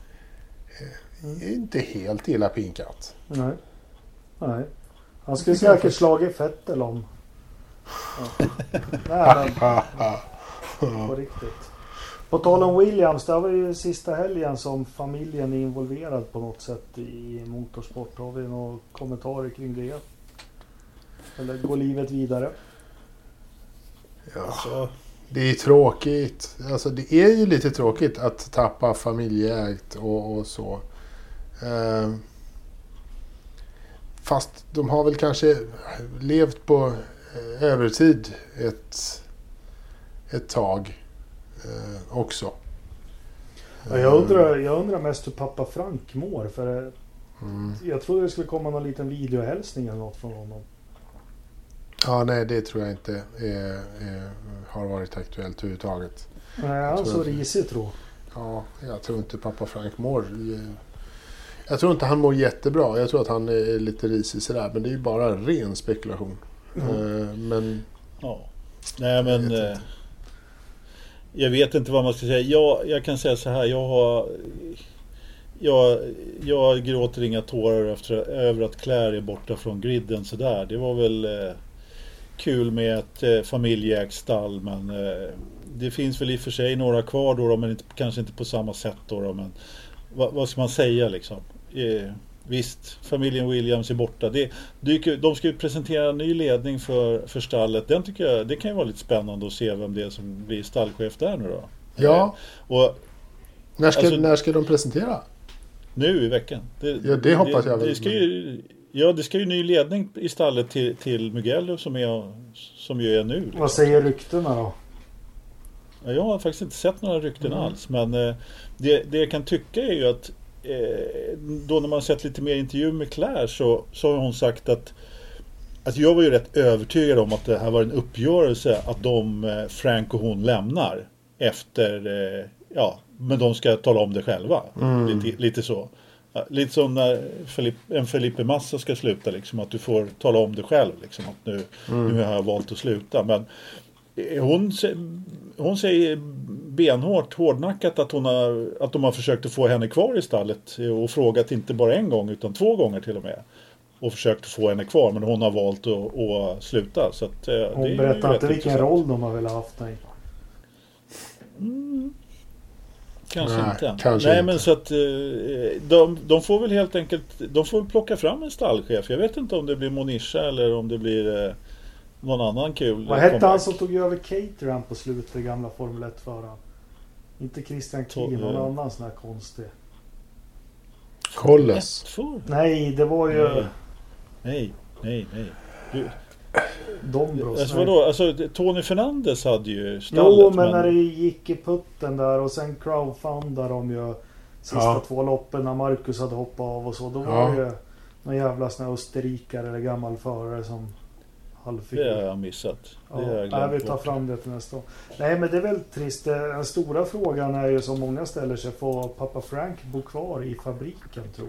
Eh, är inte helt illa pinkat. Nej. Nej. Han skulle säkert slagit Fettel om. Ja. Nej, men på riktigt. På tal om Williams, det var ju sista helgen som familjen är involverad på något sätt i motorsport. Har vi några kommentarer kring det? Eller går livet vidare? Ja, det är tråkigt. Alltså det är ju lite tråkigt att tappa familjeägt och, och så. Ehm, fast de har väl kanske levt på eh, övertid ett, ett tag eh, också. Ja, jag, undrar, jag undrar mest hur pappa Frank mår. För eh, Mm. jag trodde det skulle komma någon liten videohälsning eller något från honom. Ja, nej, det tror jag inte är, är, har varit aktuellt överhuvudtaget. Nej, han tror så jag- risig tror Ja, jag tror inte pappa Frank mår... Jag tror inte han mår jättebra. Jag tror att han är lite risig sådär. Men det är ju bara ren spekulation. Mm. Eh, Men Ja. Nej men... Jag vet inte. Vad man ska säga. Jag, jag kan säga så här. Jag har... Jag, jag gråter inga tårar efter, över att Claire är borta från griden sådär. Det var väl eh, kul med ett eh, familjeägt stall men eh, det finns väl i och för sig några kvar då, då men inte, kanske inte på samma sätt då. då men vad, vad ska man säga liksom? Eh, visst, familjen Williams är borta. Det, dyker, de ska ju presentera en ny ledning för, för stallet. Den tycker jag, det kan ju vara lite spännande att se vem det är som blir stallchef där nu då. ja, Och när ska, Alltså- när ska de presentera? nu i veckan. Ja, det hoppas jag väl, Det ska ju, ja, det ska ju ny ledning i stallet till, till Mugello som, är, som ju är nu. liksom. Vad säger ryktena då? Ja, jag har faktiskt inte sett några rykten Mm. alls. Men eh, det, det jag kan tycka är ju att eh, då när man sett lite mer intervju med Claire så, så har hon sagt att att jag var ju rätt övertygad om att det här var en uppgörelse att de, eh, Frank och hon lämnar efter, eh, ja, men de ska tala om det själva. Mm. Lite, lite så. Lite som när Felipe, en Felipe Massa ska sluta, liksom, att du får tala om det själv. Liksom, att nu, nu har jag valt att sluta. Men hon, hon säger benhårt, hårdnackat att, hon har, att de har försökt att få henne kvar i stallet och frågat inte bara en gång utan två gånger till och med. Och försökt få henne kvar men hon har valt att, att sluta. Så att, eh, det är Hon berättar rätt inte vilken intressant. roll de har velat haft dig. Kanske Nej, inte. kanske Nej inte. men så att eh, de, de får väl helt enkelt De får plocka fram en stallchef. Jag vet inte om det blir Monisha eller om det blir eh, någon annan kul. Vad hette han som tog över Caterham på slutet, gamla Formel 1-föraren? Inte Christian Keen, To- någon eh. annan sån här konstig. Kolles. Nej, det var ju Nej. Nej, nej, nej. Du, Dombros. alltså vadå? Alltså Tony Fernandes hade ju stallet. Jo, men när det gick i putten där och sen crowdfundade de ju sista Ja. två loppen när Marcus hade hoppat av och så. Då var Ja. det ju någon jävla sån här österrikare eller gammal förare som halvfigur. Det har jag missat. Det har jag Ja, nej, vi tar fram det till nästa gång. Nej, men det är väl trist. Eh, Den stora frågan är ju som många ställer sig. Får pappa Frank bo kvar i fabriken, tro?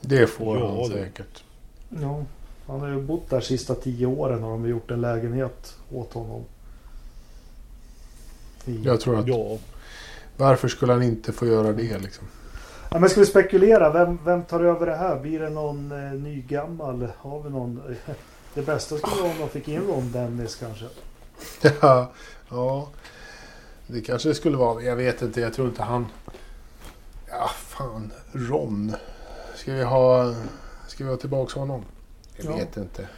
Det får Ja, han säkert. Ja. Han har ju bott där sista tio åren och de har gjort en lägenhet åt honom. I... Jag tror att... Ja, Varför skulle han inte få göra det liksom? Ja, men ska vi spekulera? Vem, vem tar över det här? Blir det någon eh, ny gammal? Har vi någon? Det bästa skulle vara om de fick in Ron Dennis kanske. Ja, ja. Det kanske det skulle vara. Jag vet inte. Jag tror inte han... Ja, fan. Ron. Ska vi ha... Ska vi ha tillbaka honom? Jag Ja. vet inte.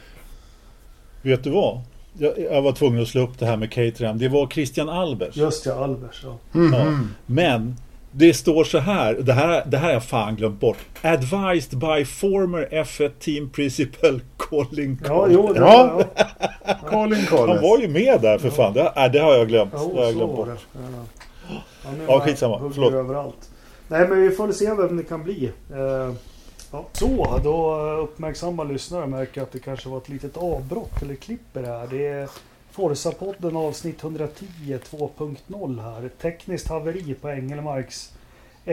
vet du vad? Jag, jag var tvungen att slå upp det här med Caterham. Det var Christian Albers. Just ja, Albers. Ja. Mhm. Men det står så här, det här, det här har jag fan glömt bort. Advised by former F1 Team Principal Colin Ja, Collins. jo, det Ja. var, ja. Colin Han Collins. var ju med där för fan. Det, nej, det har jag glömt. Jo, det har jag glömt bort. det. Ja. Han Ja, skitsamma. Förlåt. överallt. Nej, men vi får se vem det kan bli. Eh, ja. Så, då uppmärksamma lyssnare märker att det kanske var ett litet avbrott eller klipp i det här. Det är Forza-podden avsnitt 110 2.0 här. Tekniskt haveri på Engelmarks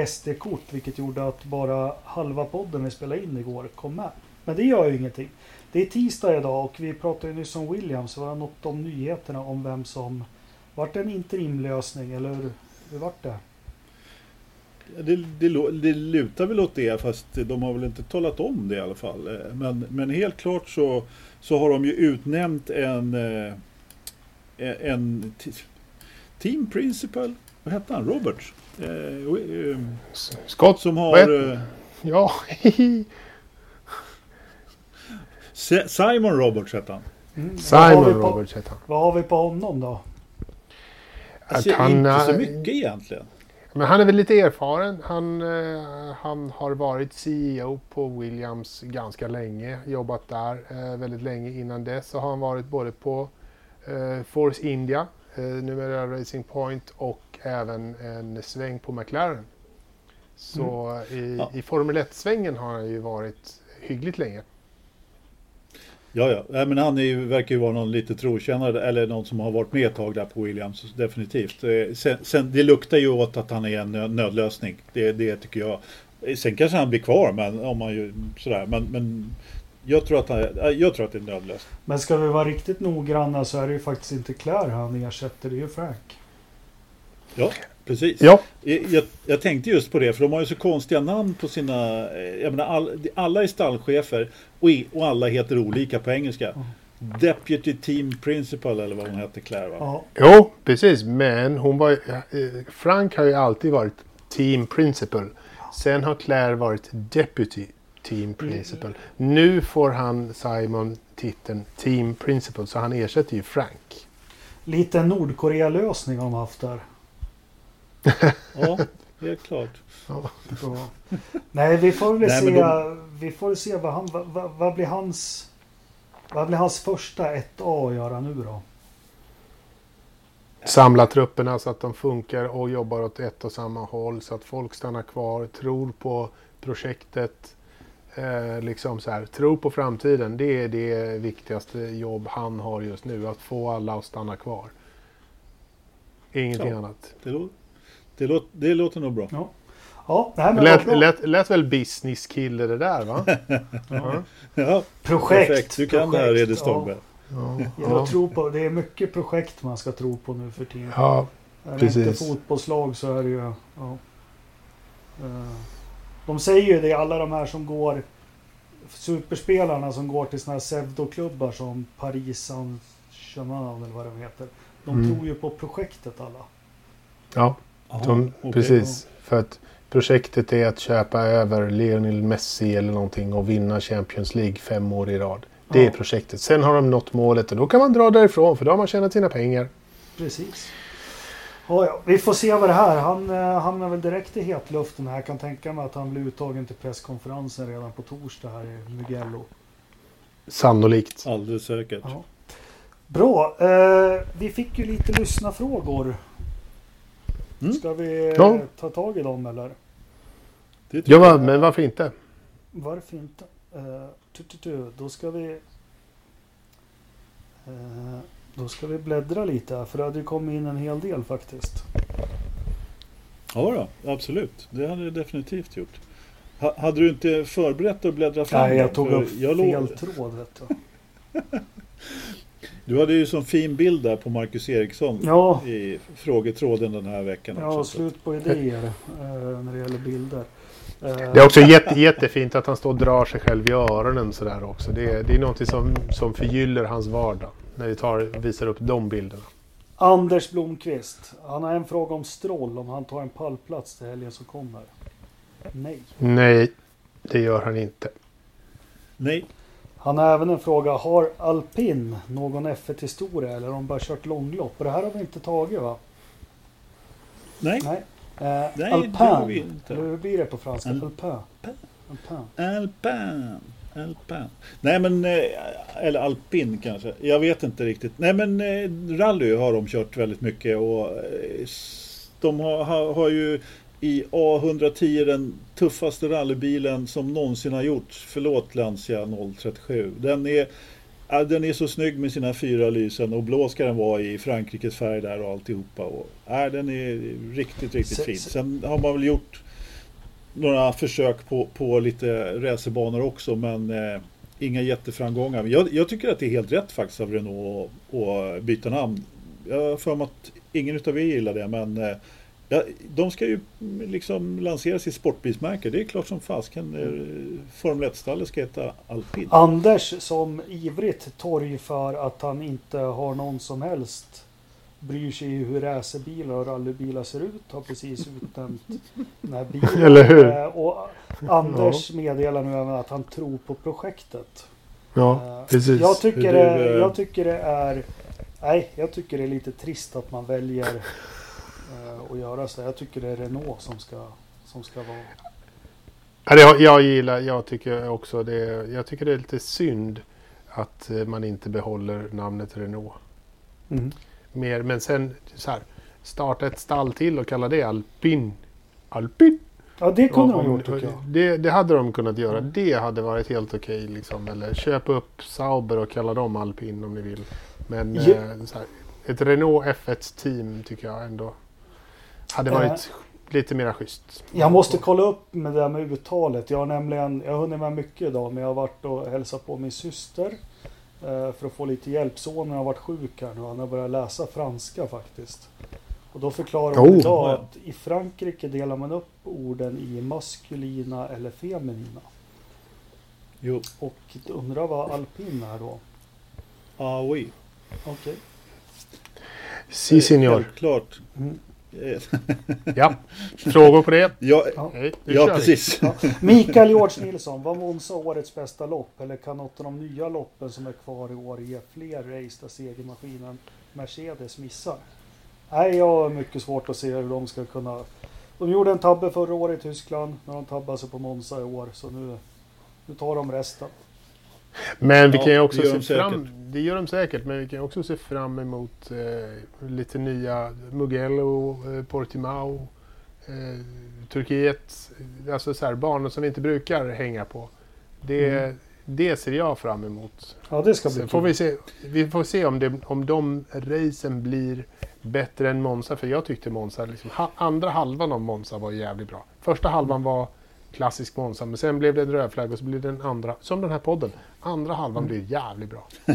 SD-kort vilket gjorde att bara halva podden vi spelade in igår kom med. Men det gör ju ingenting. Det är tisdag idag och vi pratade ju nyss om Williams. Var det något om nyheterna om vem som vart det en interimlösning eller hur, vart det? Det, det, det lutar väl åt det fast de har väl inte talat om det i alla fall. Eh, men, men helt klart så, så har de ju utnämnt en, eh, en t- Team Principal, vad hette han? Robert? Eh, eh, Scott. som har eh, Ja. Simon Roberts hette han. Mm. Simon på, Roberts heter han. vad har vi på honom då? Alltså, Att han inte så mycket egentligen. Men han är väl lite erfaren. Han, eh, han har varit CEO på Williams ganska länge. Jobbat där eh, väldigt länge. Innan dess så har han varit både på eh, Force India, eh, numera Racing Point och även en sväng på McLaren. Så i, Ja. i Formel 1-svängen har han ju varit hyggligt länge. Ja, ja. Nej, men han är ju, verkar ju vara någon lite trotjänare eller någon som har varit med ett tag där på Williams. Definitivt. Eh, Sen, sen, det luktar ju åt att han är en nö- nödlösning. Det, det tycker jag. Eh, Sen kanske han blir kvar, men om man ju sådär. Men, men jag, tror att han, eh, jag tror att det är en nödlösning. Men ska vi vara riktigt noggranna så är det ju faktiskt inte Claire han ersätter, det är ju Frank. Ja, precis. Ja, Jag, jag, jag tänkte just på det, för de har ju så konstiga namn på sina... eh, Jag menar, all, alla är stallchefer och, i, och alla heter olika på engelska. Deputy Team Principal eller vad hon hette, Claire va? Ja, jo precis. Men hon var, eh, Frank har ju alltid varit team principal. Sen har Claire varit deputy team principal. Nu får han Simon titeln team principal så han ersätter ju Frank. lite Nordkorea-lösning har de haft där. Ja, helt klart. Så. Nej, vi får väl Nej, se, men vi får se vad, han, vad, vad, vad blir hans vad blir hans första 1A att göra nu då? Samla trupperna så att de funkar och jobbar åt ett och samma håll så att folk stannar kvar, tror på projektet. Eh, liksom så här, tror på framtiden. Det är det viktigaste jobb han har just nu. Att få alla att stanna kvar. Ingenting Ja. annat. Det, lå- det, låter, det låter nog bra. Ja, ja nej, men Lät, bra. lät, lät väl business kille det där va? ja. Ja, projekt. perfekt. Du kan det här, projekt, Ede Stolberg. Ja. Ja, jag tror på, det är mycket projekt man ska tro på nu för tiden. ja, Är det inte fotbollslag så är det ju... Ja. Eh, De säger ju det, alla de här som går... Superspelarna som går till såna här pseudoklubbar som Paris Saint-Germain eller vad de heter. De Mm. tror ju på projektet alla. ja de, okej. precis. För att projektet är att köpa över Lionel Messi eller någonting och vinna Champions League fem år i rad. Det är Ja. projektet. Sen har de nått målet och då kan man dra därifrån för då har man tjänat sina pengar. Precis. Ja, ja. Vi får se vad det här. Han eh, hamnar väl direkt i hetluften här. Jag kan tänka mig att han blir uttagen till presskonferensen redan på torsdag här i Mugello. Sannolikt. Alldeles säkert. Ja. Bra. Eh, vi fick ju lite lyssnarfrågor. Mm. Ska vi eh, Ja. ta tag i dem eller? Ja, jag. men varför inte? Varför inte? Eh, tu, tu, tu. Då ska vi... Eh, då ska vi bläddra lite här för det hade ju kommit in en hel del faktiskt. Ja då, absolut. Det hade det definitivt gjort. Ha, hade du inte förberett att bläddra fram? Nej, jag tog upp jag fel låg- tråd vet du. Du hade ju sån fin bild där på Marcus Eriksson Ja, i frågetråden den här veckan. också. slut på idéer eh, när det gäller bilder. Eh, Det är också jätte, jättefint att han står och drar sig själv i öronen sådär också. Det är, det är någonting som, som förgyller hans vardag. När vi tar, visar upp de bilderna. Anders Blomqvist. Han har en fråga om Stroll. Om han tar en pallplats till helgen som kommer. Nej. Nej, det gör han inte. Nej, Han har även en fråga. Har Alpin någon F1-historia eller har de bara kört långlopp? Och det här har vi inte tagit va? nej. Nej. Eh, det Alpin. har vi inte. Eller hur blir det på franska? Al- Alpin. Alpin. Alpin. Alpin. Nej men, eh, eller alpin kanske. Jag vet inte riktigt. Nej men eh, rally har de kört väldigt mycket och eh, de har, har, har ju i A110 den tuffaste rallybilen som någonsin har gjorts. Förlåt Lancia 037. Den är, den är så snygg med sina fyra lysen och blå ska den vara i Frankrikes färg där och alltihopa. Och, ja, den är riktigt, riktigt fin. se- Sen har man väl gjort några försök på, på lite racerbanor också men eh, inga jätteframgångar. Men Jag, jag tycker att det är helt rätt faktiskt av Renault att, byta namn. Jag har för mig att ingen utav er gillar det men eh, ja, de ska ju mm, liksom lansera sitt sportbilsmärke. Det är klart som fasken. eh, Formel 1-stallet ska heta Alpin. Anders som ivrigt torgför att han inte har någon som helst bryr sig i hur racerbilar och rallybilar ser ut. Har precis utnämnt den här bilen. Eller hur? Eh, Och Anders meddelar nu även att han tror på projektet. Ja, Eh, precis. Jag tycker, det, jag tycker det är... Nej, jag tycker det är lite trist att man väljer eh, att göra så. Jag tycker det är Renault som ska, som ska vara... Ja, har- jag gillar, jag tycker också det. Jag tycker det är lite synd att man inte behåller namnet Renault. Mer, men sen så här, starta ett stall till och kalla det Alpin. Alpin. Ja, det kunde de gjort tycker jag. Det, det hade de kunnat göra. Mm. Det hade varit helt okej. liksom. Eller köp upp Sauber och kalla dem Alpin om ni vill. Men Ja. eh, här, ett Renault F1 team tycker jag ändå hade Eh. varit lite mera schysst. Jag måste kolla upp med det där med uttalet. Jag har nämligen, jag har hunnit med mycket idag men jag har varit och hälsat på min syster. Eh, För att få lite hjälp. Sonen har varit sjuk här nu. Han har börjat läsa franska faktiskt. Och då förklarar hon Oh. idag att i Frankrike delar man upp orden i maskulina eller feminina. Jo, Och undrar vad alpin är då? ah, oui. Okej. Si signor. Självklart. Mm. Eh, Ja. Frågor på det? Ja, Ja. Ja precis. Ja. Mikael George Nilsson, var Monza årets bästa lopp? Eller kan något av de nya loppen som är kvar i år ge fler race där segermaskinen Mercedes missar? Nej, jag har mycket svårt att se hur de ska kunna... De gjorde en tabbe förra året i Tyskland när de tabbade sig på Monza i år. Så nu, nu tar de resten. Men vi Ja, kan ju också se fram... säkert. Det gör de säkert, men vi kan också se fram emot eh, lite nya Mugello, eh, Portimao, eh, Turkiet. Alltså så här, banor som vi inte brukar hänga på. Det, Mm. det ser jag fram emot. Ja, det ska bli Sen får vi, se, vi får se om, det, om de racen blir bättre än Monza. För jag tyckte Monza, liksom, ha, andra halvan av Monza var jävligt bra. Första halvan var klassisk Monza, men sen blev det en rödflagg och så blev det den andra, som den här podden. Andra halvan blev jävligt bra.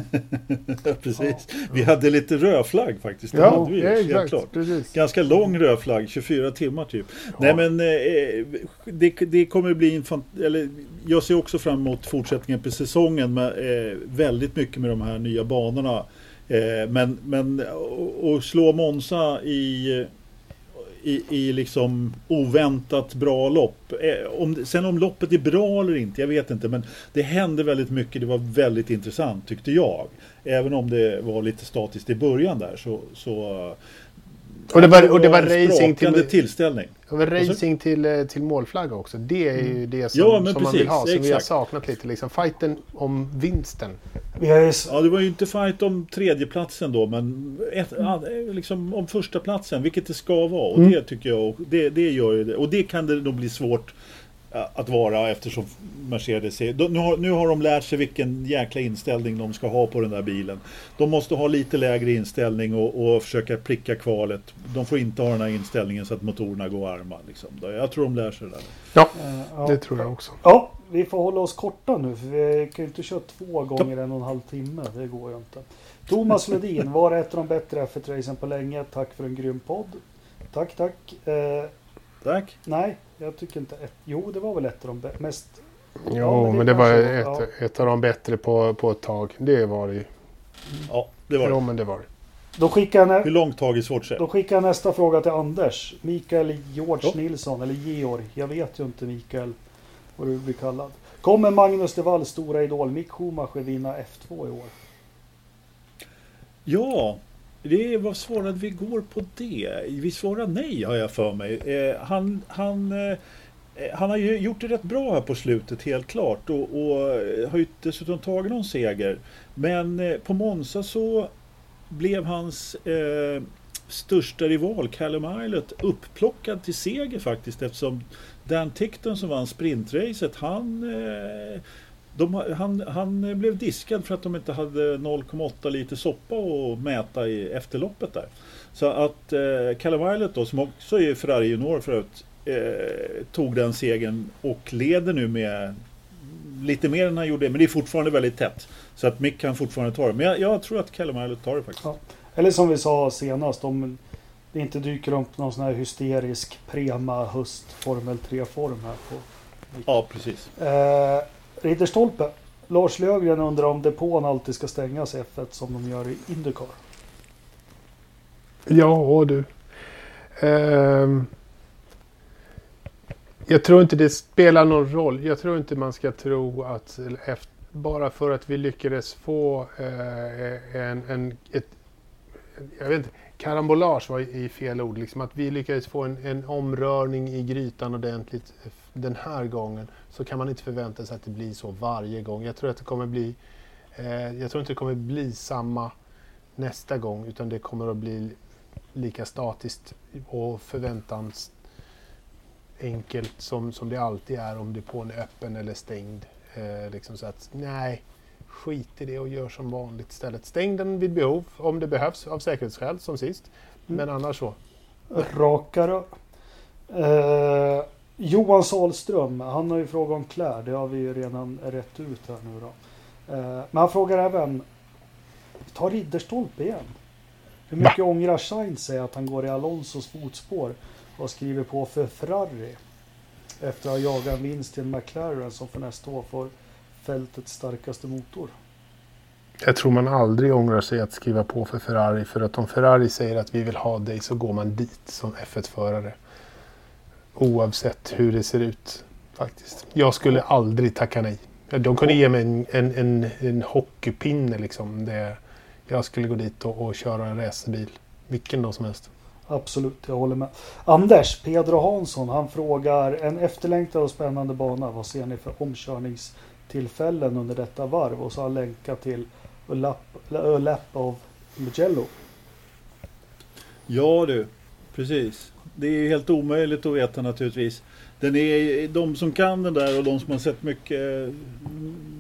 Ja, precis. Vi hade lite rödflagg faktiskt. Det Ja, hade vi, ja, exakt. klart. Precis. Ganska lång rödflagg, 24 timmar typ. Nej men eh, det, det kommer bli en eller Jag ser också fram emot fortsättningen på säsongen med eh, väldigt mycket med de här nya banorna. Eh, men men och, och slå Monza i i, i liksom oväntat bra lopp. Eh, om, sen om loppet är bra eller inte, jag vet inte. Men det hände väldigt mycket. Det var väldigt intressant tyckte jag. Även om det var lite statiskt i början där så... så och det var, och det var en racing till, tillställning. det var racing till, eh, till målflagga också. Det är ju det som, Mm. Ja, som man vill precis, ha. Som vi har exakt. saknat lite. Liksom. Fighten om vinsten. Ja, det var ju inte fight om tredjeplatsen då, men ett, ja, liksom om första platsen vilket det ska vara. Och Mm. det tycker jag, och det, det gör ju det. Och det kan det nog bli svårt att vara eftersom Mercedes är... Nu har, nu har de lärt sig vilken jäkla inställning de ska ha på den där bilen. De måste ha lite lägre inställning och, och försöka pricka kvalet. De får inte ha den här inställningen så att motorerna går arma. Liksom. Jag tror de lär sig det där. Ja, uh, det tror jag också. Ja, vi får hålla oss korta nu för vi kan ju inte köra två gånger en och en halv timme. Det går ju inte. Thomas Ledin, var ett av de bättre F1-racen på länge. Tack för en grym podd. Tack, tack. Eh, tack. Nej, jag tycker inte ett. Jo, det var väl ett av de mest... Jo, ja, men det, men det var ett, ja. ett av de bättre på, på ett tag. Det var det ju. Ja, det var det. Jo, men det var det. Då skickar jag, Hur långt tag är svårt att Då skickar jag nästa fråga till Anders. Mikael George ja. Nilsson, eller Georg. Jag vet ju inte Mikael vad du blir kallad. Kommer Magnus de Walls stora idol Mick Schumacher vinna F2 i år? Ja, det vad svarade vi går på det? Vi svarar nej har jag för mig. Eh, han, han, eh, han har ju gjort det rätt bra här på slutet helt klart och, och har ju dessutom tagit någon seger. Men eh, på Monza så blev hans eh, största rival Callum Islet upplockad till seger faktiskt eftersom Dan Tickton som vann sprintracet han eh, de, han, han, blev diskad för att de inte hade 0,8 liter soppa att mäta i efterloppet där. Så att eh, Callum Islet då, som också är Ferrari junior förut, eh, tog den segern och leder nu med lite mer än han gjorde, men det är fortfarande väldigt tätt. Så att Mick kan fortfarande ta det. Men jag, jag tror att Callum Islet tar det faktiskt. Ja. Eller som vi sa senast, om det inte dyker upp någon sån här hysterisk Prema höst Formel 3-form här på Ja, precis. Eh, Ridderstolpe. Lars Löfgren undrar om depån alltid ska stängas i F1 som de gör i Indycar. Ja du. Ehm. jag tror inte det spelar någon roll. Jag tror inte man ska tro att efter, bara för att vi lyckades få eh, en, en, ett, jag vet inte, karambolage var i fel ord. Liksom att vi lyckades få en, en omrörning i grytan ordentligt den här gången så kan man inte förvänta sig att det blir så varje gång. Jag tror att det kommer bli eh, jag tror inte det kommer bli samma nästa gång utan det kommer att bli lika statiskt och förväntans enkelt som, som det alltid är om depån är öppen eller stängd. Eh, liksom så att nej, skit i det och gör som vanligt istället. Stäng den vid behov om det behövs av säkerhetsskäl som sist. Mm. Men annars så. Rakare. Eh, Johan Salström, han har ju frågat om klär. Det har vi ju redan rätt ut här nu då. Eh, men han frågar även, ta Ridderstolpe igen. Hur mycket Va? ångrar Sainz sig att han går i Alonsos fotspår och skriver på för Ferrari? Efter att ha jagat en vinst till McLaren som för nästa år får fältets starkaste motor. Jag tror man aldrig ångrar sig att skriva på för Ferrari. För att om Ferrari säger att vi vill ha dig så går man dit som F1-förare. Oavsett hur det ser ut faktiskt. Jag skulle aldrig tacka nej. De kunde ge mig en, en, en, en hockeypinne liksom. Det, jag skulle gå dit och, och köra en racerbil. Vilken dag som helst. Absolut, jag håller med. Anders, Pedro Hansson, han frågar en efterlängtad och spännande bana. Vad ser ni för omkörningstillfällen under detta varv? Och så har han länkat till A Lap, A Lap of Mugello. Ja du, precis. Det är helt omöjligt att veta naturligtvis. Den är, de som kan den där och de som har sett mycket eh,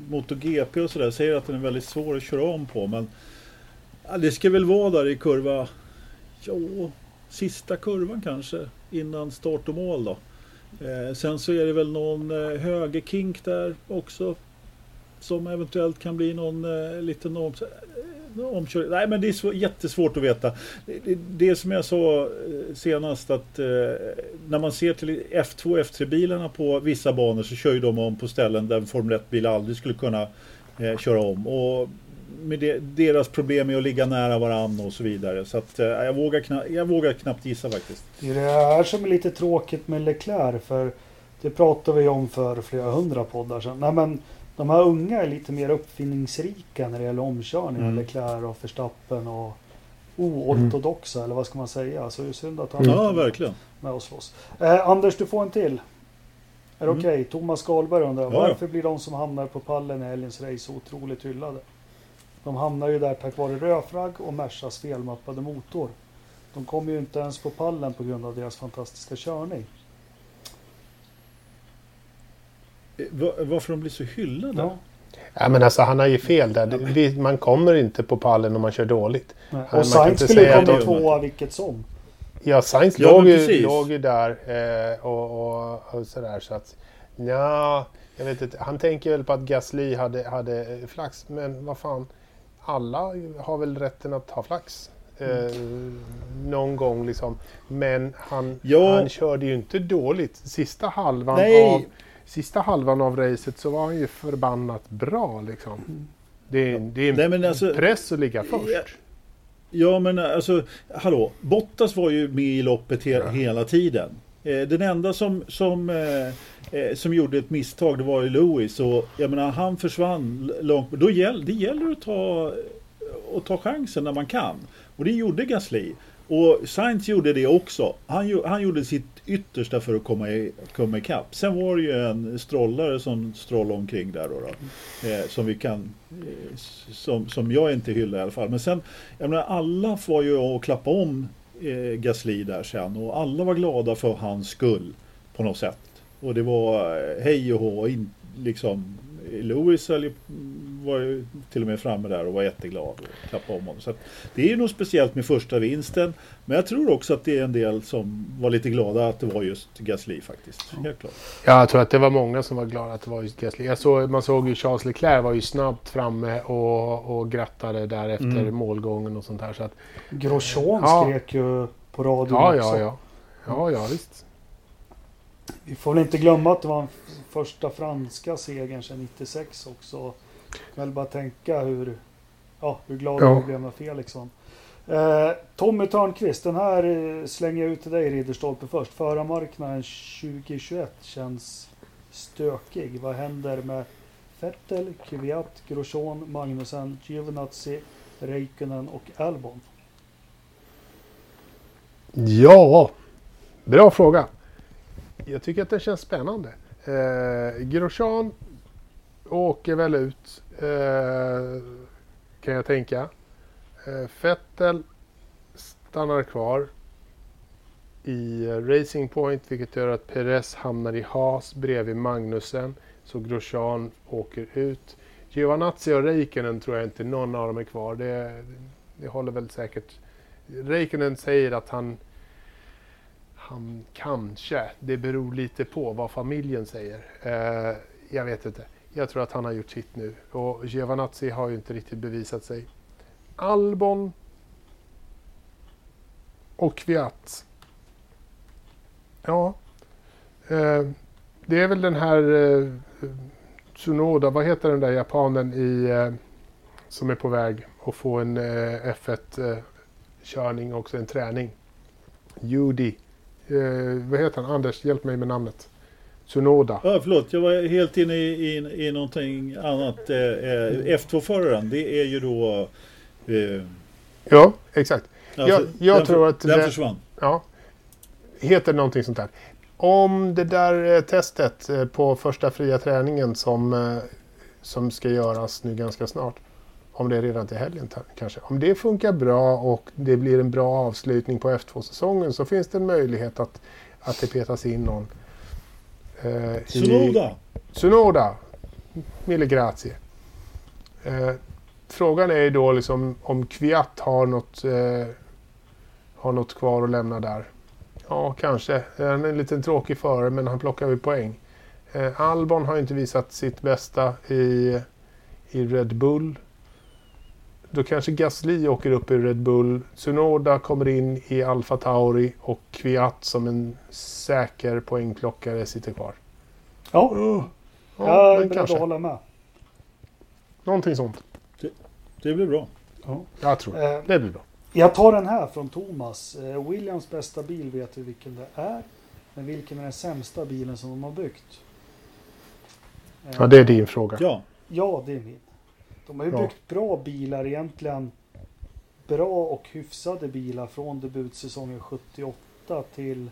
MotoGP och sådär säger att den är väldigt svår att köra om på. Men ja, det ska väl vara där i kurva, ja, sista kurvan kanske innan start och mål då. Eh, sen så är det väl någon eh, högerkink där också. Som eventuellt kan bli någon eh, liten omkörning. Nej men det är svår, jättesvårt att veta. Det, det som jag sa eh, senast att eh, när man ser till F2 och F3 bilarna på vissa banor så kör ju de om på ställen där en Formel 1 bil aldrig skulle kunna eh, köra om. Och med det, deras problem är att ligga nära varandra och så vidare. Så att, eh, jag, vågar knappt, jag vågar knappt gissa faktiskt. Det är det här som är lite tråkigt med Leclerc. För det pratade vi om för flera hundra poddar sedan. Nej, men de här unga är lite mer uppfinningsrika när det gäller omkörning. Mm. Leclerc och Verstappen och oortodoxa mm. eller vad ska man säga. Så det är synd att han ja, verkligen. med oss slåss. Eh, Anders, du får en till. Är det mm. okej? Okay? Thomas Skalberg undrar ja. varför blir de som hamnar på pallen i helgens race så otroligt hyllade? De hamnar ju där tack vare rödfragg och Mersas felmappade motor. De kommer ju inte ens på pallen på grund av deras fantastiska körning. Varför de blir så hyllade? Ja. Ja, men alltså, han har ju fel där. Man kommer inte på pallen om man kör dåligt. Nej. man Och Sainz skulle ju komma tvåa vilket som. Ja, Sainz Ja, låg, ju, låg ju där eh, och, och, och sådär. Så att, ja, jag vet inte. Han tänker väl på att Gasly hade, hade eh, flax. Men vad fan, alla har väl rätten att ha flax. Eh, någon gång liksom. Men han, Ja. han körde ju inte dåligt. Sista halvan, Nej. av, sista halvan av racet så var han ju förbannat bra liksom. Det är, det är en Nej, alltså- press att ligga först. Ja. Ja men alltså, hallå, Bottas var ju med i loppet he Ja. hela tiden. Eh, den enda som, som, eh, eh, som gjorde ett misstag det var ju Lewis och jag menar han försvann långt. Då gäll, det gäller att ta, att ta chansen när man kan. Och det gjorde Gasly. Och Sainz gjorde det också. Han, han gjorde sitt yttersta för att komma, i, komma ikapp. Sen var det ju en strollare som strollade omkring där då. då eh, som vi kan eh, som, som jag inte hyllar i alla fall. Men sen, jag menar alla var ju och klappa om eh, Gasly där sen och alla var glada för hans skull på något sätt. Och det var eh, hej och hå, in, liksom Höll ju- var ju till och med framme där och var jätteglad och klappade om honom. Så att det är ju något speciellt med första vinsten. Men jag tror också att det är en del som var lite glada att det var just Gasly faktiskt. Helt klart. Ja, jag tror att det var många som var glada att det var just Gasly. Jag såg, man såg ju Charles Leclerc var ju snabbt framme och, och grattade där efter Mm. målgången och sånt där. Så att, Grosjean Ja. skrek ju på radion ja, också. ja, ja. Ja, ja, visst. Vi får väl inte glömma att det var den första franska segern sedan 96 också. Jag vill bara tänka hur, ja, hur glad Ja. jag blev med Felixson. Eh, Tommy Törnqvist, den här eh, slänger jag ut till dig Ridderstolpe först. Förarmarknaden 2021 känns stökig. Vad händer med Vettel, Kvyat, Grosjean, Magnussen, Giovinazzi, Räikkönen och Albon? Ja, bra fråga. Jag tycker att det känns spännande. Eh, Grosjean åker väl ut, eh, kan jag tänka. Eh, Vettel stannar kvar i Racing Point, vilket gör att Perez hamnar i Haas bredvid Magnussen. Så Grosjean åker ut. Giovanazzi och Räikkönen tror jag inte någon av dem är kvar. Det, det håller väl säkert. Räikkönen säger att han han kanske, det beror lite på vad familjen säger. Eh, jag vet inte. Jag tror att han har gjort sitt nu. Och Giovanazzi har ju inte riktigt bevisat sig. Albon och Kviat. Ja. Eh, det är väl den här eh, Tsunoda, vad heter den där japanen i, eh, som är på väg att få en eh, F1-körning eh, också, en träning. Judy. Eh, vad heter han? Anders, hjälp mig med namnet. Tsunoda. Ja, förlåt, jag var helt inne i, i, i någonting annat. Eh, eh, F2-föraren, det är ju då... Eh, Ja, exakt. Jag- alltså, jag den, tror att Den det- försvann. Ja. Heter någonting sånt där. Om det där eh, testet eh, på första fria träningen som, som ska göras nu ganska snart. Om det är redan till helgen kanske. Om det funkar bra och det blir en bra avslutning på F2-säsongen så finns det en möjlighet att, att det petas in någon. eh, Sonoda. Tsunoda. Mille grazie. Eh, frågan är ju då liksom om Kviat har något, eh, har något kvar att lämna där. Ja, kanske. Han är en liten tråkig förare men han plockar väl poäng. Eh, Albon har inte visat sitt bästa i, i Red Bull. Då kanske Gasly åker upp i Red Bull. Tsunoda kommer in i Alfa Tauri och Kviat som en säker poängplockare sitter kvar. Ja, Ja, jag är beredd kanske. att hålla med. Någonting sånt. Det blir bra. Ja. Jag tror Eh, det blir bra. Jag tar den här från Thomas. Eh, Williams bästa bil vet vi vilken det är. Men vilken är den sämsta bilen som de har byggt? Ja, det är din fråga. Ja, Ja, det är min. De har ju Ja. byggt bra bilar egentligen. Bra och hyfsade bilar från debutsäsongen 78 till...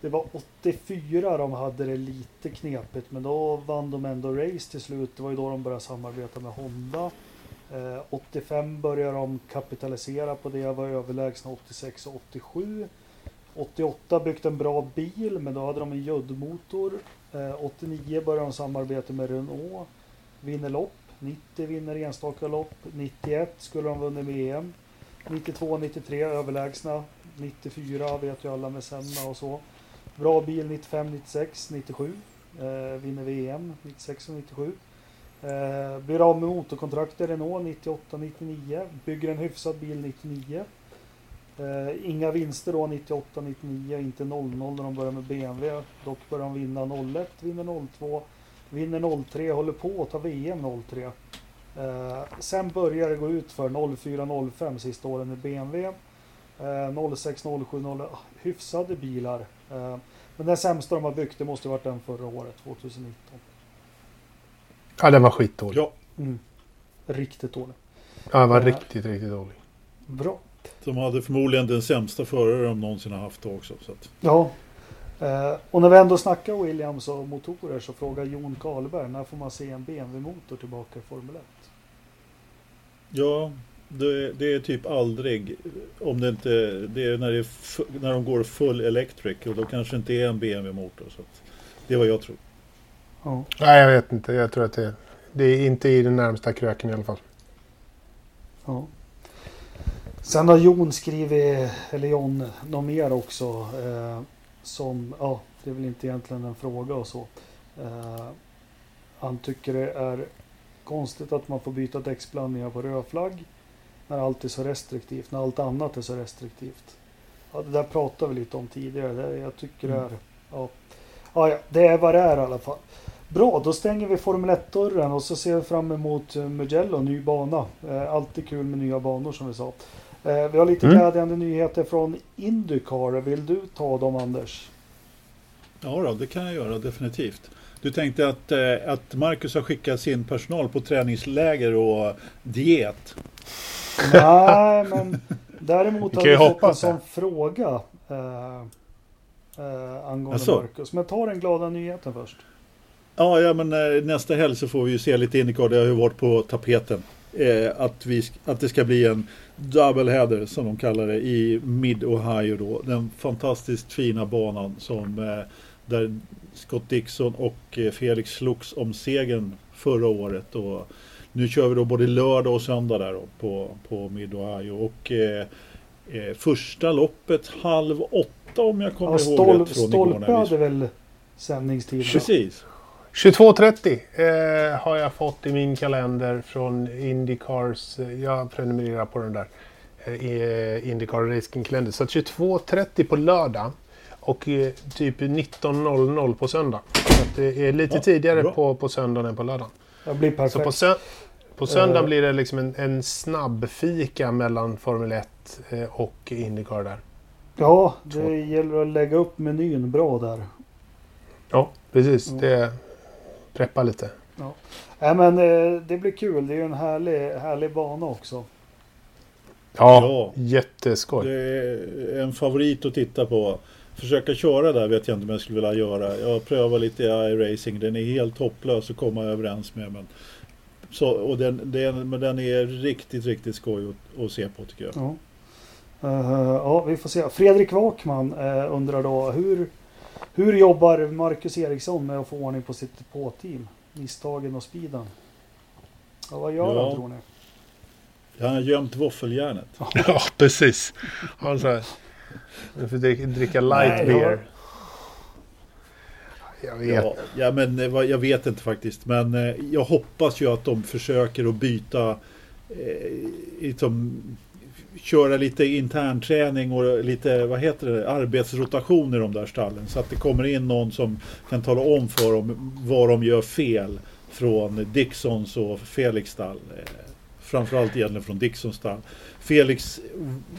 Det var 84 de hade det lite knepigt men då vann de ändå race till slut. Det var ju då de började samarbeta med Honda. Eh, 85 började de kapitalisera på det, var överlägsna 86 och 87. 88 byggt en bra bil, men då hade de en juddmotor. Eh, 89 började de samarbeta med Renault. Vinner lopp. 90 vinner enstaka lopp. 91 skulle de vunnit med EM. 92, 93 överlägsna. 94 vet ju alla med Senna och så. Bra bil 95, 96, 97. Eh, vinner VM 96 och 97. Eh, blir av med motorkontraktet Renault 98, 99. Bygger en hyfsad bil 99. Eh, inga vinster då 98, 99, inte 00 när de börjar med BMW. Dock börjar de vinna 01, vinner 02, vinner 03, håller på att ta VM 03. Eh, sen börjar det gå ut för 04, 05 sista åren med BMW. Eh, 06, 07, 0, hyfsade bilar. Eh, men den sämsta de har byggt det måste ha varit den förra året, 2019. Ja, den var skitdålig. Ja, Mm. Riktigt dålig. Ja, den var Ja. riktigt, riktigt dålig. Bra. de hade förmodligen den sämsta förare de någonsin har haft också. Så att, Ja. Eh, och när vi ändå snackar Williams och motorer så frågar Jon Karlberg när får man se en BMW-motor tillbaka i Formel 1? ja, det, det är typ aldrig. Om det inte det är när, det är när de går full electric och då kanske inte är en BMW-motor. Så det är vad jag tror. Ja. Nej, jag vet inte. Jag tror att det, det är inte i den närmsta kröken i alla fall. ja. Sen har Jon skrivit, eller John, något mer också. Eh, som, ja, det är väl inte egentligen en fråga och så. Eh, han tycker det är konstigt att man får byta däcksblandningar på röd flagg. När allt är så restriktivt, när allt annat är så restriktivt. Ja, det där pratade vi lite om tidigare. Det, jag tycker det är, ja. Ja, ja, det är vad det är i alla fall. Bra, då stänger vi Formel 1-dörren och så ser vi fram emot Mugello, ny bana. Eh, alltid kul med nya banor som vi sa. Eh, vi har lite Mm. glädjande nyheter från Indycar. Vill du ta dem Anders? Ja, då, det kan jag göra definitivt. Du tänkte att, eh, att Marcus har skickat sin personal på träningsläger och diet. Nej, men däremot har vi fått en hoppas sån fråga eh, eh, angående Asså? Marcus. Men ta den glada nyheten först. Ja, ja men eh, nästa helg så får vi ju se lite Indycar. Det har ju varit på tapeten. Eh, att, vi, att det ska bli en double header som de kallar det i Mid-Ohio då. Den fantastiskt fina banan som eh, där Scott Dixon och eh, Felix slogs om segern förra året. Och nu kör vi då både lördag och söndag där då på, på Mid-Ohio. Och eh, eh, första loppet halv åtta om jag kommer Ja, ihåg rätt från igår Stolpe hade väl sändningstid? Precis. 22.30 eh, har jag fått i min kalender från Indycars. eh, Jag prenumererar på den där. Eh, eh, Indycar Racing Kalender. Så att 22.30 på lördag och eh, typ 19.00 på söndag. Så att det är lite Ja, tidigare bra. på, på söndagen än på lördagen. Det blir Så perfekt. på, sö på söndagen Eh. blir det liksom en, en snabb fika mellan Formel 1 eh, och Indycar där. Ja, Två. det gäller att lägga upp menyn bra där. Ja, precis. Mm. Det preppar lite. Nej, men eh, det blir kul. Det är ju en härlig, härlig bana också. Ja, Ja. jätteskoj. Det är en favorit att titta på. Försöka köra där vet jag inte om jag skulle vilja göra. Jag prövar lite i iRacing. Den är helt hopplös att komma överens med. Men, så, och den, den, men den är riktigt, riktigt skoj att, att se på tycker jag. Ja. Eh, ja, vi får se. Fredrik Wakman eh, undrar då hur, hur jobbar Marcus Eriksson med att få ordning på sitt på-team? Misstagen och speeden. Ja, vad gör Ja. han tror ni? Han har gömt våffeljärnet. Ja, precis. Han så här, du får dricka, light Nej, beer. Jag vet. Ja, ja, men eh, jag vet inte faktiskt. Men eh, jag hoppas ju att de försöker att byta eh, liksom, köra lite internträning och lite, vad heter det, arbetsrotation i de där stallen. Så att det kommer in någon som kan tala om för dem vad de gör fel från Dixons och Felix stall. Eh, framförallt egentligen från Dixons stall. Felix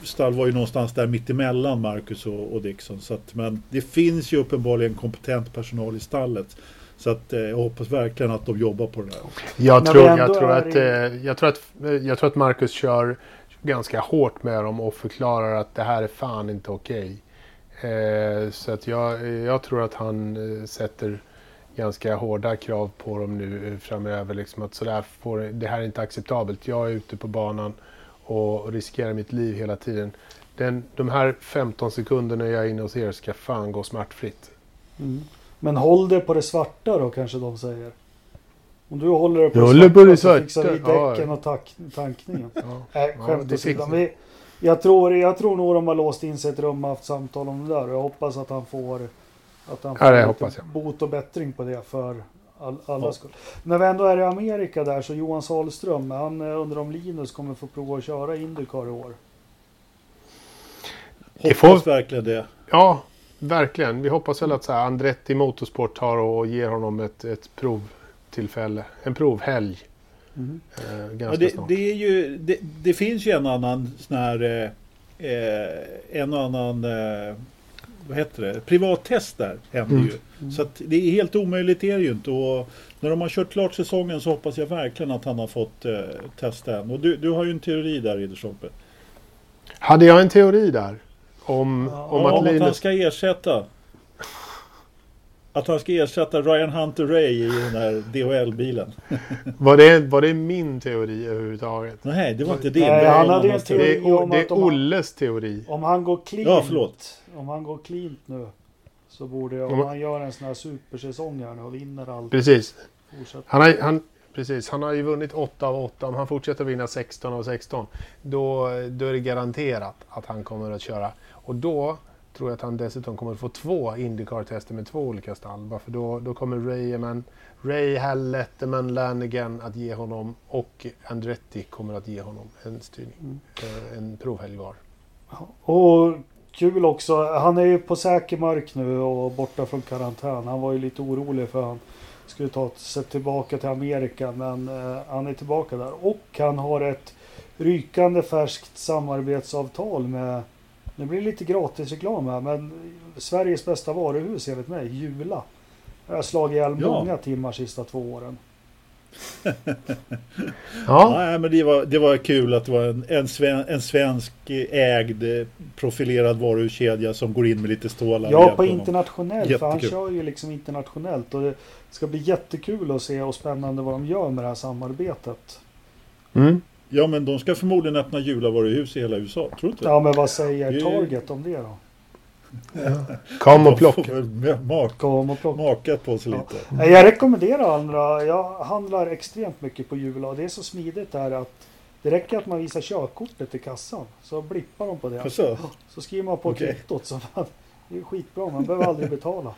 stall var ju någonstans där mittemellan Marcus och, och Dixon. Så att, men det finns ju uppenbarligen kompetent personal i stallet. Så att, eh, jag hoppas verkligen att de jobbar på det där. Jag tror, jag, tror att, eh, jag, tror att, jag tror att Marcus kör ganska hårt med dem och förklarar att det här är fan inte okej. Okay. så att jag, jag tror att han eh, sätter ganska hårda krav på dem nu eh, framöver. Liksom att sådär får, det här är inte acceptabelt. Jag är ute på banan och riskerar mitt liv hela tiden. Den, de här 15 sekunderna jag är inne hos er ska fan gå smärtfritt. Mm. Men håll det på det svarta då kanske de säger. Om du håller det på Jag svarta det så fixar vi svarta, ja. däcken och tack, tankningen. Ja. Nej, Ja, skämt åsido. Vi- Jag tror, jag tror nog de har låst in sig i ett rum och haft samtal om det där. Och jag hoppas att han får, att han Ja, får jag. bot och bättring på det för all, alla Ja. skull. När vi ändå är i Amerika där så Johan Sahlström, han eh, undrar om Linus kommer få prova att köra Indycar i år. Det Hoppas får- verkligen det. Ja, verkligen. Vi hoppas väl att så här, Andretti Motorsport tar och ger honom ett, ett provtillfälle. En provhelg. Mm. Eh, Ja, ganska det, snart. det, är ju, det, det finns ju en annan sån här eh, eh, en annan eh, vad heter det? privattest där händer Mm. ju. Mm. Så det är helt omöjligt är det ju inte. Och när de har kört klart säsongen så hoppas jag verkligen att han har fått eh, testa en. Och du, du har ju en teori där Ridderstolpe. Hade jag en teori där? Om, Ja, om Ja, att om att han ska ersätta att han ska ersätta Ryan Hunter Ray i den här DHL-bilen. Var det, var det min teori överhuvudtaget? Nej, det var inte det. Nej, det var han hade en teori. Det är, om det Olles teori. Om han går cleant, Ja, förlåt. om han går cleant nu så borde jag, Om- om han gör en sån här supersäsong här nu och vinner allt. Precis. Fortsätter. Han har, han, precis. han har ju vunnit 8 av 8. Om han fortsätter vinna 16 av 16 då, då är det garanterat att han kommer att köra. Och då tror jag att han dessutom kommer att få två Indycar-tester med två olika stall. Bara för då, då kommer Rayman, Ray Hall, Letterman, Lanigan att ge honom och Andretti kommer att ge honom en styrning. Mm. Eh, En provhelg var. Och kul också, han är ju på säker mark nu och borta från karantän. Han var ju lite orolig för han skulle ta sig tillbaka till Amerika men eh, han är tillbaka där. Och han har ett rykande färskt samarbetsavtal med, nu blir det lite gratisreklam här, men Sveriges bästa varuhus enligt mig, Jula. Jag har slagit ihjäl Ja. många timmar sista två åren. Ja, Nej, men det var, det var kul att det var en, en, sven, en svensk ägd profilerad varuhuskedja som går in med lite stålar. Ja, på internationellt. För han kör ju liksom internationellt. Och det ska bli jättekul att se och spännande vad de gör med det här samarbetet. mm. Ja, men de ska förmodligen öppna julavaruhus i hela USA. Tror du inte? Ja, men vad säger Det Target om det då? kom och plocka. mak- Kom och plocka. makat på sig Ja. lite. Jag rekommenderar andra. Jag handlar extremt mycket på Jula och det är så smidigt där att det räcker att man visar körkortet i kassan så blippar de på det. Jaså? Så skriver man på Okej. kvittot. Så man, det är skitbra, man behöver aldrig betala.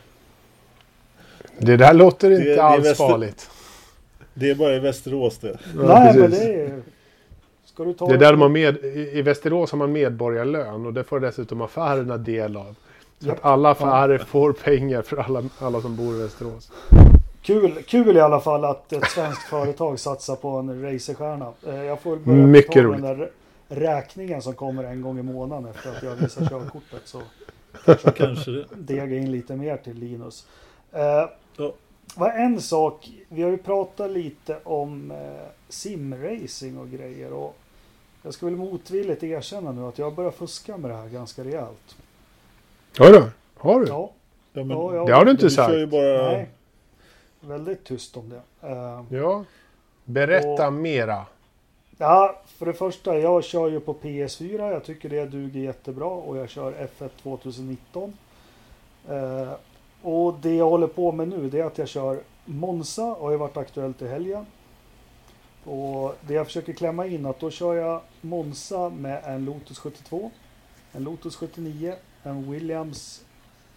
Det där låter inte det alls väster- farligt. Det är bara i Västerås det. Nej, men det är... Ska du ta Det är där de har med, i i Västerås har man medborgarlön och det får dessutom affärerna del av. Så att alla affärer får pengar för alla, alla som bor i Västerås. Kul, kul i alla fall att ett svenskt företag satsar på en racerstjärna. Eh, Jag får börja Mycket betala roligt. den där räkningen som kommer en gång i månaden efter att jag visar körkortet. Så Kanske det. dega in lite mer till Linus. Eh, Ja. Vad en sak, vi har ju pratat lite om eh, simracing och grejer. Och jag ska väl motvilligt erkänna nu att jag börjar fuska med det här ganska rejält. Har du? Har du? Ja, Ja, men, ja, ja. Det har du inte du sagt. ju bara... Nej, väldigt tyst om det. Eh, Ja. Berätta Och- mera. Ja, för det första, jag kör ju på PS4. Jag tycker det duger jättebra och jag kör F1 2019. Eh, och det jag håller på med nu det är att jag kör Monza och har varit aktuellt i helgen. Och det jag försöker klämma in att då kör jag Monza med en Lotus 72, en Lotus 79, en Williams,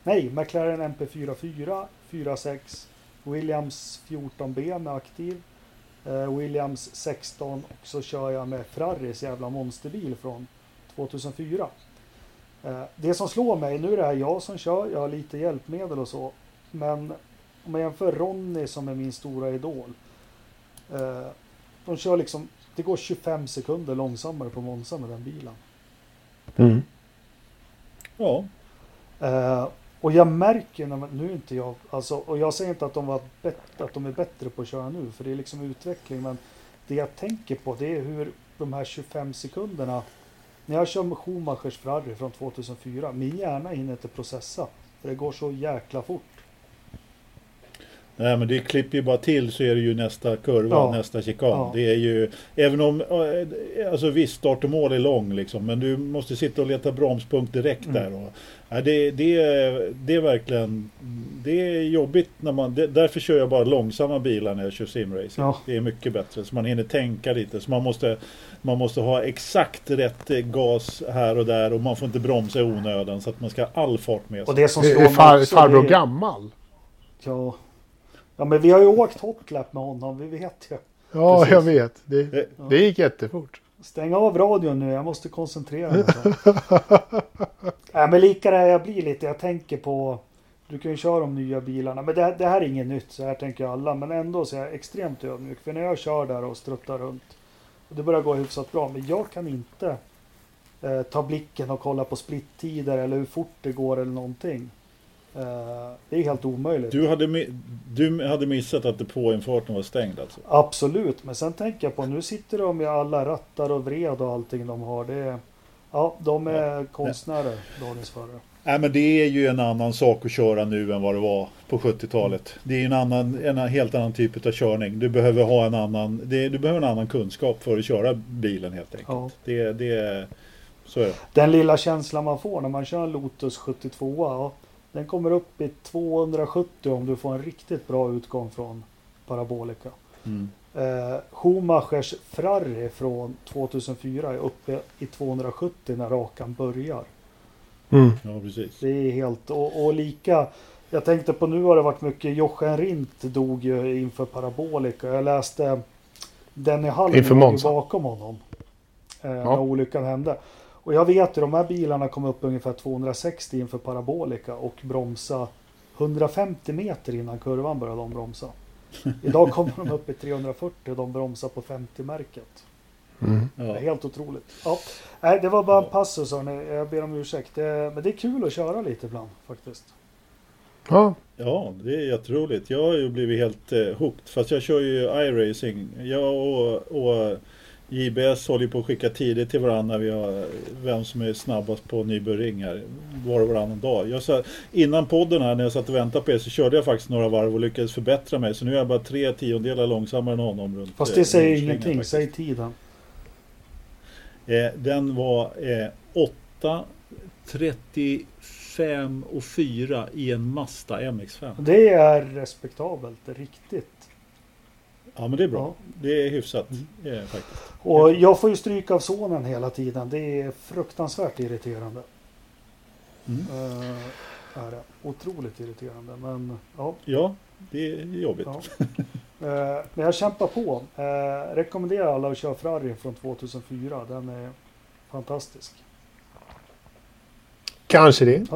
nej, McLaren MP44, 46, Williams 14B med aktiv, eh, Williams 16 och så kör jag med Ferraris jävla monsterbil från 2004. Eh, det som slår mig, nu är det här jag som kör, jag har lite hjälpmedel och så. Men om man jämför Ronny som är min stora idol. Eh, de kör liksom, det går 25 sekunder långsammare på Monza med den bilen. Mm. Ja, Eh, och jag märker, när man, nu inte jag, alltså, och jag säger inte att de, var bet, att de är bättre på att köra nu, för det är liksom utveckling, men det jag tänker på det är hur de här 25 sekunderna, när jag kör med Schumachers Ferrari från 2004, min hjärna hinner inte processa, för det går så jäkla fort. Nej men det klipper ju bara till så är det ju nästa kurva, Ja. nästa chikan. Ja. Det är ju, även om, alltså visst start och mål är lång liksom, men du måste sitta och leta bromspunkt direkt Mm. där. Och, ja, det, det, är- det är verkligen, det är jobbigt när man, det, därför kör jag bara långsamma bilar när jag kör simracing. Ja. Det är mycket bättre, så man hinner tänka lite. Så man måste, man måste ha exakt rätt eh, gas här och där och man får inte bromsa i onödan så att man ska ha all fart med sig. Och det som Är, slår är far, farbror gammal? Ja. Ja, men vi har ju åkt hotlap med honom, vi vet ju. Ja, Precis. jag vet. Det, Eh, det gick jättefort. Stäng av radion nu, jag måste koncentrera mig. Nej, men lika det jag blir lite, jag tänker på du kan ju köra de nya bilarna, men det, det här är inget nytt, så här tänker alla. Men ändå så är jag extremt ödmjuk, för när jag kör där och struttar runt, och det börjar gå hyfsat bra, men jag kan inte eh, ta blicken och kolla på splittider eller hur fort det går eller någonting. Eh, det är helt omöjligt. Du hade, du hade missat att depåinfarten var stängd alltså? Absolut, men sen tänker jag på nu sitter de med alla rattar och vred och allting de har. Det ja, de är konstnärer, dagens förare. Nej men det är ju en annan sak att köra nu än vad det var på 70-talet. Det är en, annan, en helt annan typ av körning. Du behöver ha en annan, det, du behöver en annan kunskap för att köra bilen helt enkelt. Ja. Det, det, så är det. Den lilla känslan man får när man kör en Lotus 72, ja, den kommer upp i 270 om du får en riktigt bra utgång från parabolika. Mm. Eh, Schumachers Ferrari från 2004 är uppe i 270 när rakan börjar. Mm. Ja precis. Det är helt och, och lika. Jag tänkte på nu har det varit mycket. Jochen Rindt dog ju inför parabolika. Jag läste Denny Monza. bakom honom. Eh, När olyckan hände. Och jag vet ju de här bilarna kom upp ungefär 260 inför parabolika och bromsa 150 meter innan kurvan började de bromsa. Idag kommer de upp i 340 och de bromsar på 50-märket. Mm. Det är Ja. helt otroligt. Ja. Nej, det var bara en passus hörni. Jag ber om ursäkt. Det, men det är kul att köra lite ibland faktiskt. Ja, ja, det är jätteroligt. Jag har ju blivit helt eh, hooked. Fast jag kör ju iRacing. Jag och, och JBS håller på att skicka tider till varandra. Vi har vem som är snabbast på Nybyring här. Var och varannan dag. Jag sa, innan podden här när jag satt och väntade på er så körde jag faktiskt några varv och lyckades förbättra mig. Så nu är jag bara tre tiondelar långsammare än honom. Runt, Fast eh, det säger Nordslängan ingenting. faktiskt. Säg tiden. Eh, den var eh, 8, 35 och 4 i en Mazda MX-5. Det är respektabelt. Riktigt. Ja men det är bra. Ja. Det är hyfsat eh, faktiskt. Och jag får ju stryk av sonen hela tiden. Det är fruktansvärt irriterande. Mm. Uh, är det. Otroligt irriterande. Men ja. Ja, det är jobbigt. ja. Eh, men jag kämpar på. Uh, rekommenderar alla att köra Ferrari från 2004. Den är fantastisk. kanske det.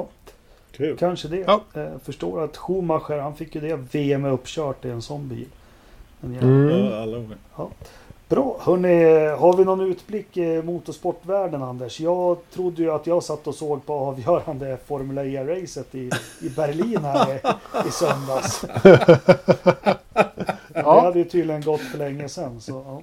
Kul. Kanske det. Ja. Eh, förstår att Schumacher, han fick ju det VM uppkört i en sån bil. Men ja. Mm. Ja, alla gånger. Bra, hörni, har vi någon utblick i motorsportvärlden Anders? Jag trodde ju att jag satt och såg på avgörande Formula E-racet i, i Berlin här i, i söndags. Det hade ju tydligen gått för länge sedan. Så, ja.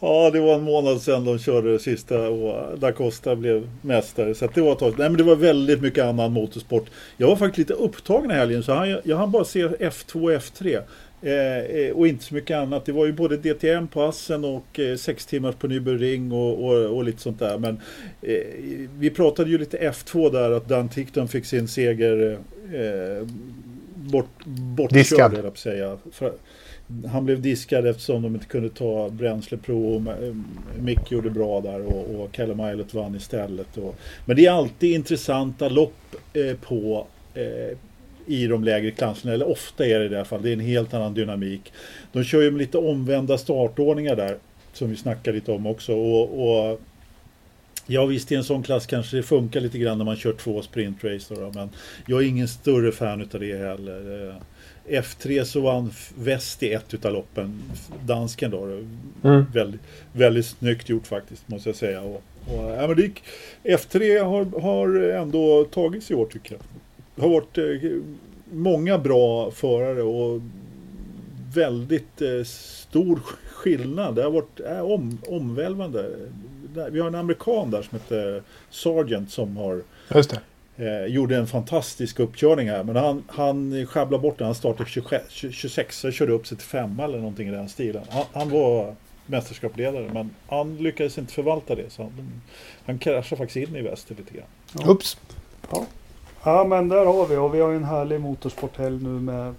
Ja, det var en månad sedan de körde det sista och Da Costa blev mästare. Så det var ett tag. Nej, men det var väldigt mycket annan motorsport. Jag var faktiskt lite upptagen i helgen så han, jag hann bara se F2 och F3. Eh, eh, och inte så mycket annat. Det var ju både DTM på Assen och eh, sex timmars på Nürburgring och, och, och lite sånt där. Men eh, vi pratade ju lite F2 där att Dan Tickton fick sin seger eh, bort, bortkörd, höll jag säga. För, han blev diskad eftersom de inte kunde ta bränsleprov. Ma- Mick gjorde bra där och, och Kalle Milot vann istället. Och, men det är alltid intressanta lopp eh, på eh, i de lägre klasserna, eller ofta är det i det här fallet. Det är en helt annan dynamik. De kör ju med lite omvända startordningar där, som vi snackar lite om också. Och, och Ja visst i en sån klass kanske det funkar lite grann när man kör två sprintrace då, men jag är ingen större fan utav det heller. Eh, F3 så vann Väst i ett utav loppen, dansken då. Mm. Väldigt, väldigt snyggt gjort faktiskt måste jag säga. Och, och, ja, men det gick, F3 har, har ändå tagits i år tycker jag. Det har varit eh, många bra förare och väldigt eh, stor skillnad. Det har varit eh, om, omvälvande. Vi har en amerikan där som heter Sargent som har just det. Eh, gjorde en fantastisk uppkörning här men han, han sjabblade bort den. Han startade 26, 26 och körde upp sig till femma eller någonting i den stilen. Han, han var mästerskapsledare men han lyckades inte förvalta det. Så han, han kraschade faktiskt in i väster lite grann. Ja. Ups. Ja men där har vi och vi har ju en härlig motorsporthelg nu med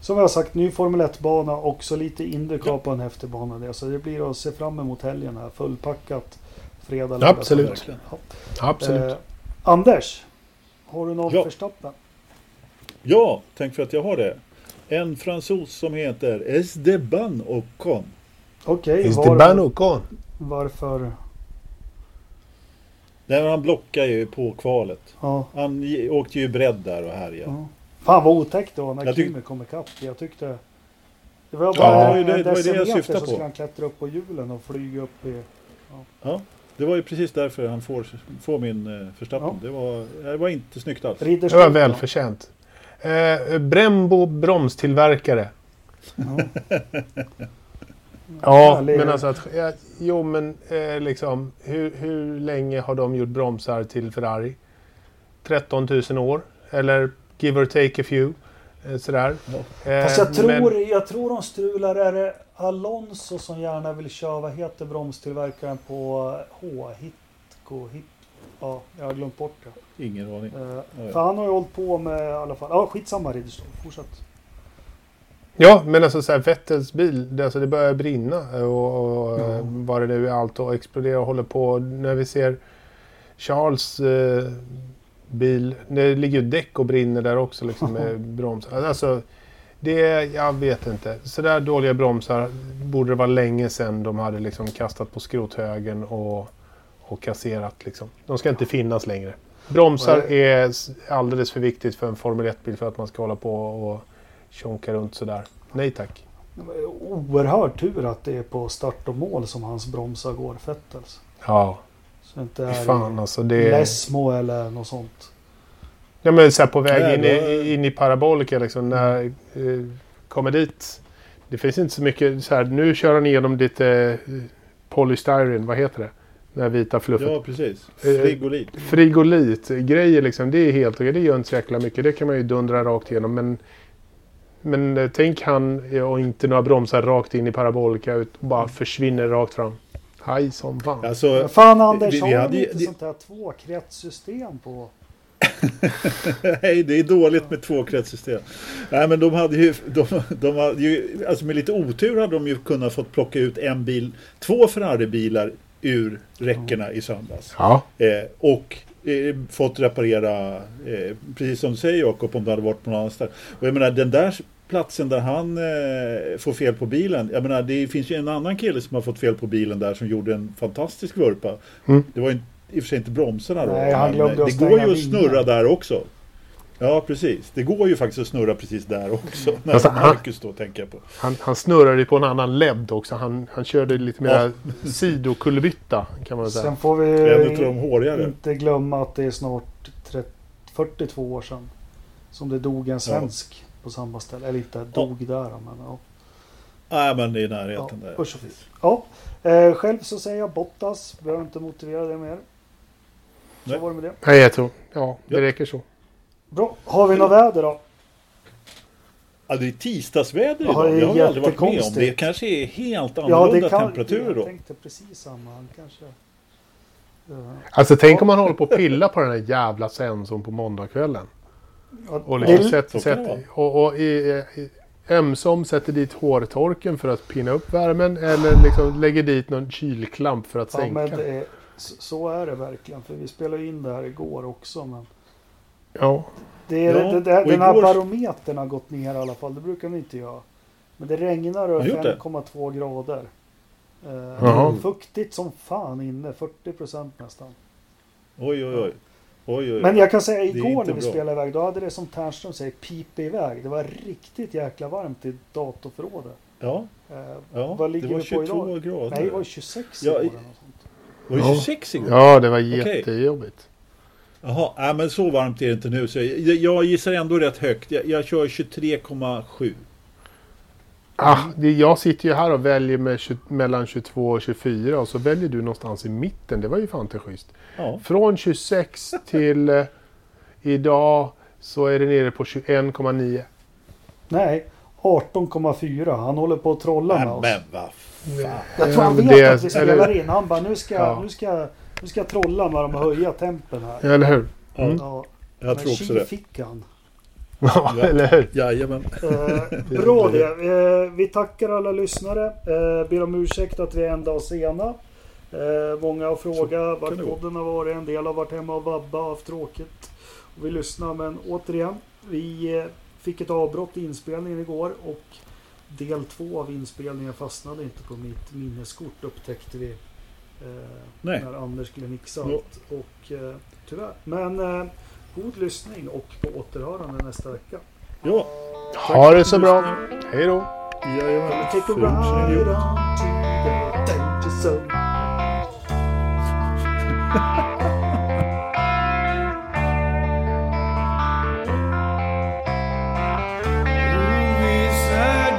som jag har sagt ny Formel 1-bana också lite Indycar Ja. på en häftig bana. där. Så det blir att se fram emot helgen här. Fullpackat fredag, lördag, Absolut. Ja. Absolut. Eh, Anders, har du någon Ja. Verstappen? Ja, tänk för att jag har det. En fransos som heter Esteban Ocon. Okej, Is the var, Ocon? varför? Nej, han blockade ju på kvalet. Ja, Han åkte ju bredd där och härjade. ja. Fan vad otäckt det var när Jag tyck- Kimi kom ikapp. Jag tyckte... Det var Ja, bara det det- en det ju det jag syftade så på. skulle han klättra upp på hjulen och flyga upp i... Ja, det var ju precis därför han får, får min uh, Verstappen. Ja. Det, var, det var inte snyggt alls. Det var välförtjänt. Eh, Brembo bromstillverkare. Ja. Ja, Härlig- men alltså att... Ja, jo, men eh, liksom... Hur, hur länge har de gjort bromsar till Ferrari? 13 000 år? Eller give or take a few? Eh, sådär. Eh, Fast jag tror, men- jag tror de strular. Är det Alonso som gärna vill köra, vad heter bromstillverkaren på H? Hitco? Hit, ja, jag har glömt bort det. Ingen aning. Eh, ja. för han har ju hållit på med i alla fall. Ja, skitsamma Ridderstolpe. Fortsätt. Ja, men alltså så här, Vettels bil, det, alltså, det börjar brinna och, och eh, vad det nu är, allt och exploderar och håller på. När vi ser Charles eh, bil, det ligger ju däck och brinner där också liksom med bromsar. Alltså, det är, jag vet inte. Så där dåliga bromsar borde det vara länge sedan de hade liksom kastat på skrothögen och, och kasserat liksom. De ska inte finnas längre. Bromsar är alldeles för viktigt för en Formel 1-bil för att man ska hålla på och tjonka runt sådär. Nej tack. Det Oerhörd tur att det är på start och mål som hans bromsar går, Fettels. Ja, Så det inte är fan alltså. Det. Lesmo eller något sånt. Ja men så här, på väg Nej, in, då- i, in i parabolika liksom. När eh, kommer dit. Det finns inte så mycket så här. Nu kör han igenom lite eh, polystyrene. Vad heter det? Det här vita fluffet. Ja, precis. Eh, Frigolit. Frigolit-grejer liksom. Det är helt okej. Det gör inte så jäkla mycket. Det kan man ju dundra rakt igenom. Men, men eh, tänk han eh, och inte några bromsar rakt in i parabolika. Ut, bara försvinner rakt fram. Haj som fan. Alltså, fan Anders, vi- vi har ju- inte det- sånt här tvåkretssystem på... Nej, det är dåligt med tvåkretssystem. Nej, men de hade ju, de, de hade ju, alltså med lite otur hade de ju kunnat fått plocka ut en bil, två Ferrari-bilar ur räckena i söndags. Ja. Eh, och eh, fått reparera, eh, precis som du säger Jakob, om det hade varit på någon annan ställe. Och jag menar den där platsen där han eh, får fel på bilen. Jag menar det finns ju en annan kille som har fått fel på bilen där som gjorde en fantastisk vurpa. Mm. Det var ju i och för sig inte bromsarna då. Nej, han glömde eh, det går ju att snurra där också. Ja, precis. Det går ju faktiskt att snurra precis där också. När Alltså, han- Marcus då tänker jag på. Han, han snurrade ju på en annan led också. Han, han körde lite mer sidokullerbytta kan man säga. Sen får vi inte glömma att det är snart 30, 42 år sedan som det dog en svensk på samma ställe. Eller inte dog där men ja. Nej, men i ja. närheten där. Usch ja. Eh, själv så säger jag Bottas. Behöver inte motivera det mer. Så Nej. var det med det. Nej, jag tror. Ja, det Ja. räcker så. Bra. Har vi något väder då? Ja, det är tisdagsväder Ja, idag. det är Det har aldrig varit med om. Det kanske är helt Ja, annorlunda det kan... temperaturer Jag då. tänkte precis samma. Kanske... Ja. Alltså tänk om man håller på att pilla på den här jävla sensorn på måndagskvällen. Och det- liksom sätt, kan sätt, och, och i, i, ömsom sätter dit hårtorken för att pinna upp värmen eller liksom lägger dit någon kylklamp för att Ja, sänka. men det är, så, är det verkligen. För vi spelade ju in det här igår också. Men Ja. det är, Ja, det, det, och den här igår- barometern har gått ner i alla fall. Det brukar den inte göra. Men det regnar det? 5,2 grader. Eh, fuktigt som fan inne. 40 procent nästan. Oj, oj, oj. Oj, oj. Men jag kan säga igår när vi bra. spelade iväg. Då hade det som Ternström säger pipa iväg. Det var riktigt jäkla varmt i datorförrådet. Ja, Eh, ja Vad ligger det var vi på 22 idag? grader. nej, det var 26 Ja, igår. i- eller något sånt. Det var Ja. 26 igår. ja, det var jättejobbigt. Jaha, nej, men så varmt är det inte nu. Så jag, jag gissar ändå rätt högt. Jag, jag kör 23,7. Ah, det, jag sitter ju här och väljer med 20, mellan 22 och 24 och så väljer du någonstans i mitten. Det var ju fan inte schysst. Ja. Från 26 till... eh, Idag så är det nere på 21,9. Nej, 18,4. Han håller på att trolla med oss. men vad fan. Jag tror han vet det- att vi spelar eller- in. Han bara, nu ska, Ja. nu ska, nu ska jag trolla med dem och höja tempen här. Eller hur? Mm. Ja, Jag men tror också det. fick han. Ja, eller hur? Jajamän. Eh, bra det. Eh, vi tackar alla lyssnare. Eh, ber om ursäkt att vi är en dag sena. Eh, många har frågat vart podden har varit. En del har varit hemma och vabba och haft tråkigt. Och vi lyssnar men återigen. Vi eh, fick ett avbrott i inspelningen igår och del två av inspelningen fastnade inte på mitt minneskort upptäckte vi. Eh, Nej. när Anders skulle mixa allt. Och eh, tyvärr. Men eh, god lyssning och på återhörande nästa vecka. Ja, Ha det så bra. Hej då. jajamän. Take a Ful som ride idiot. on to the danger zone. Ovissa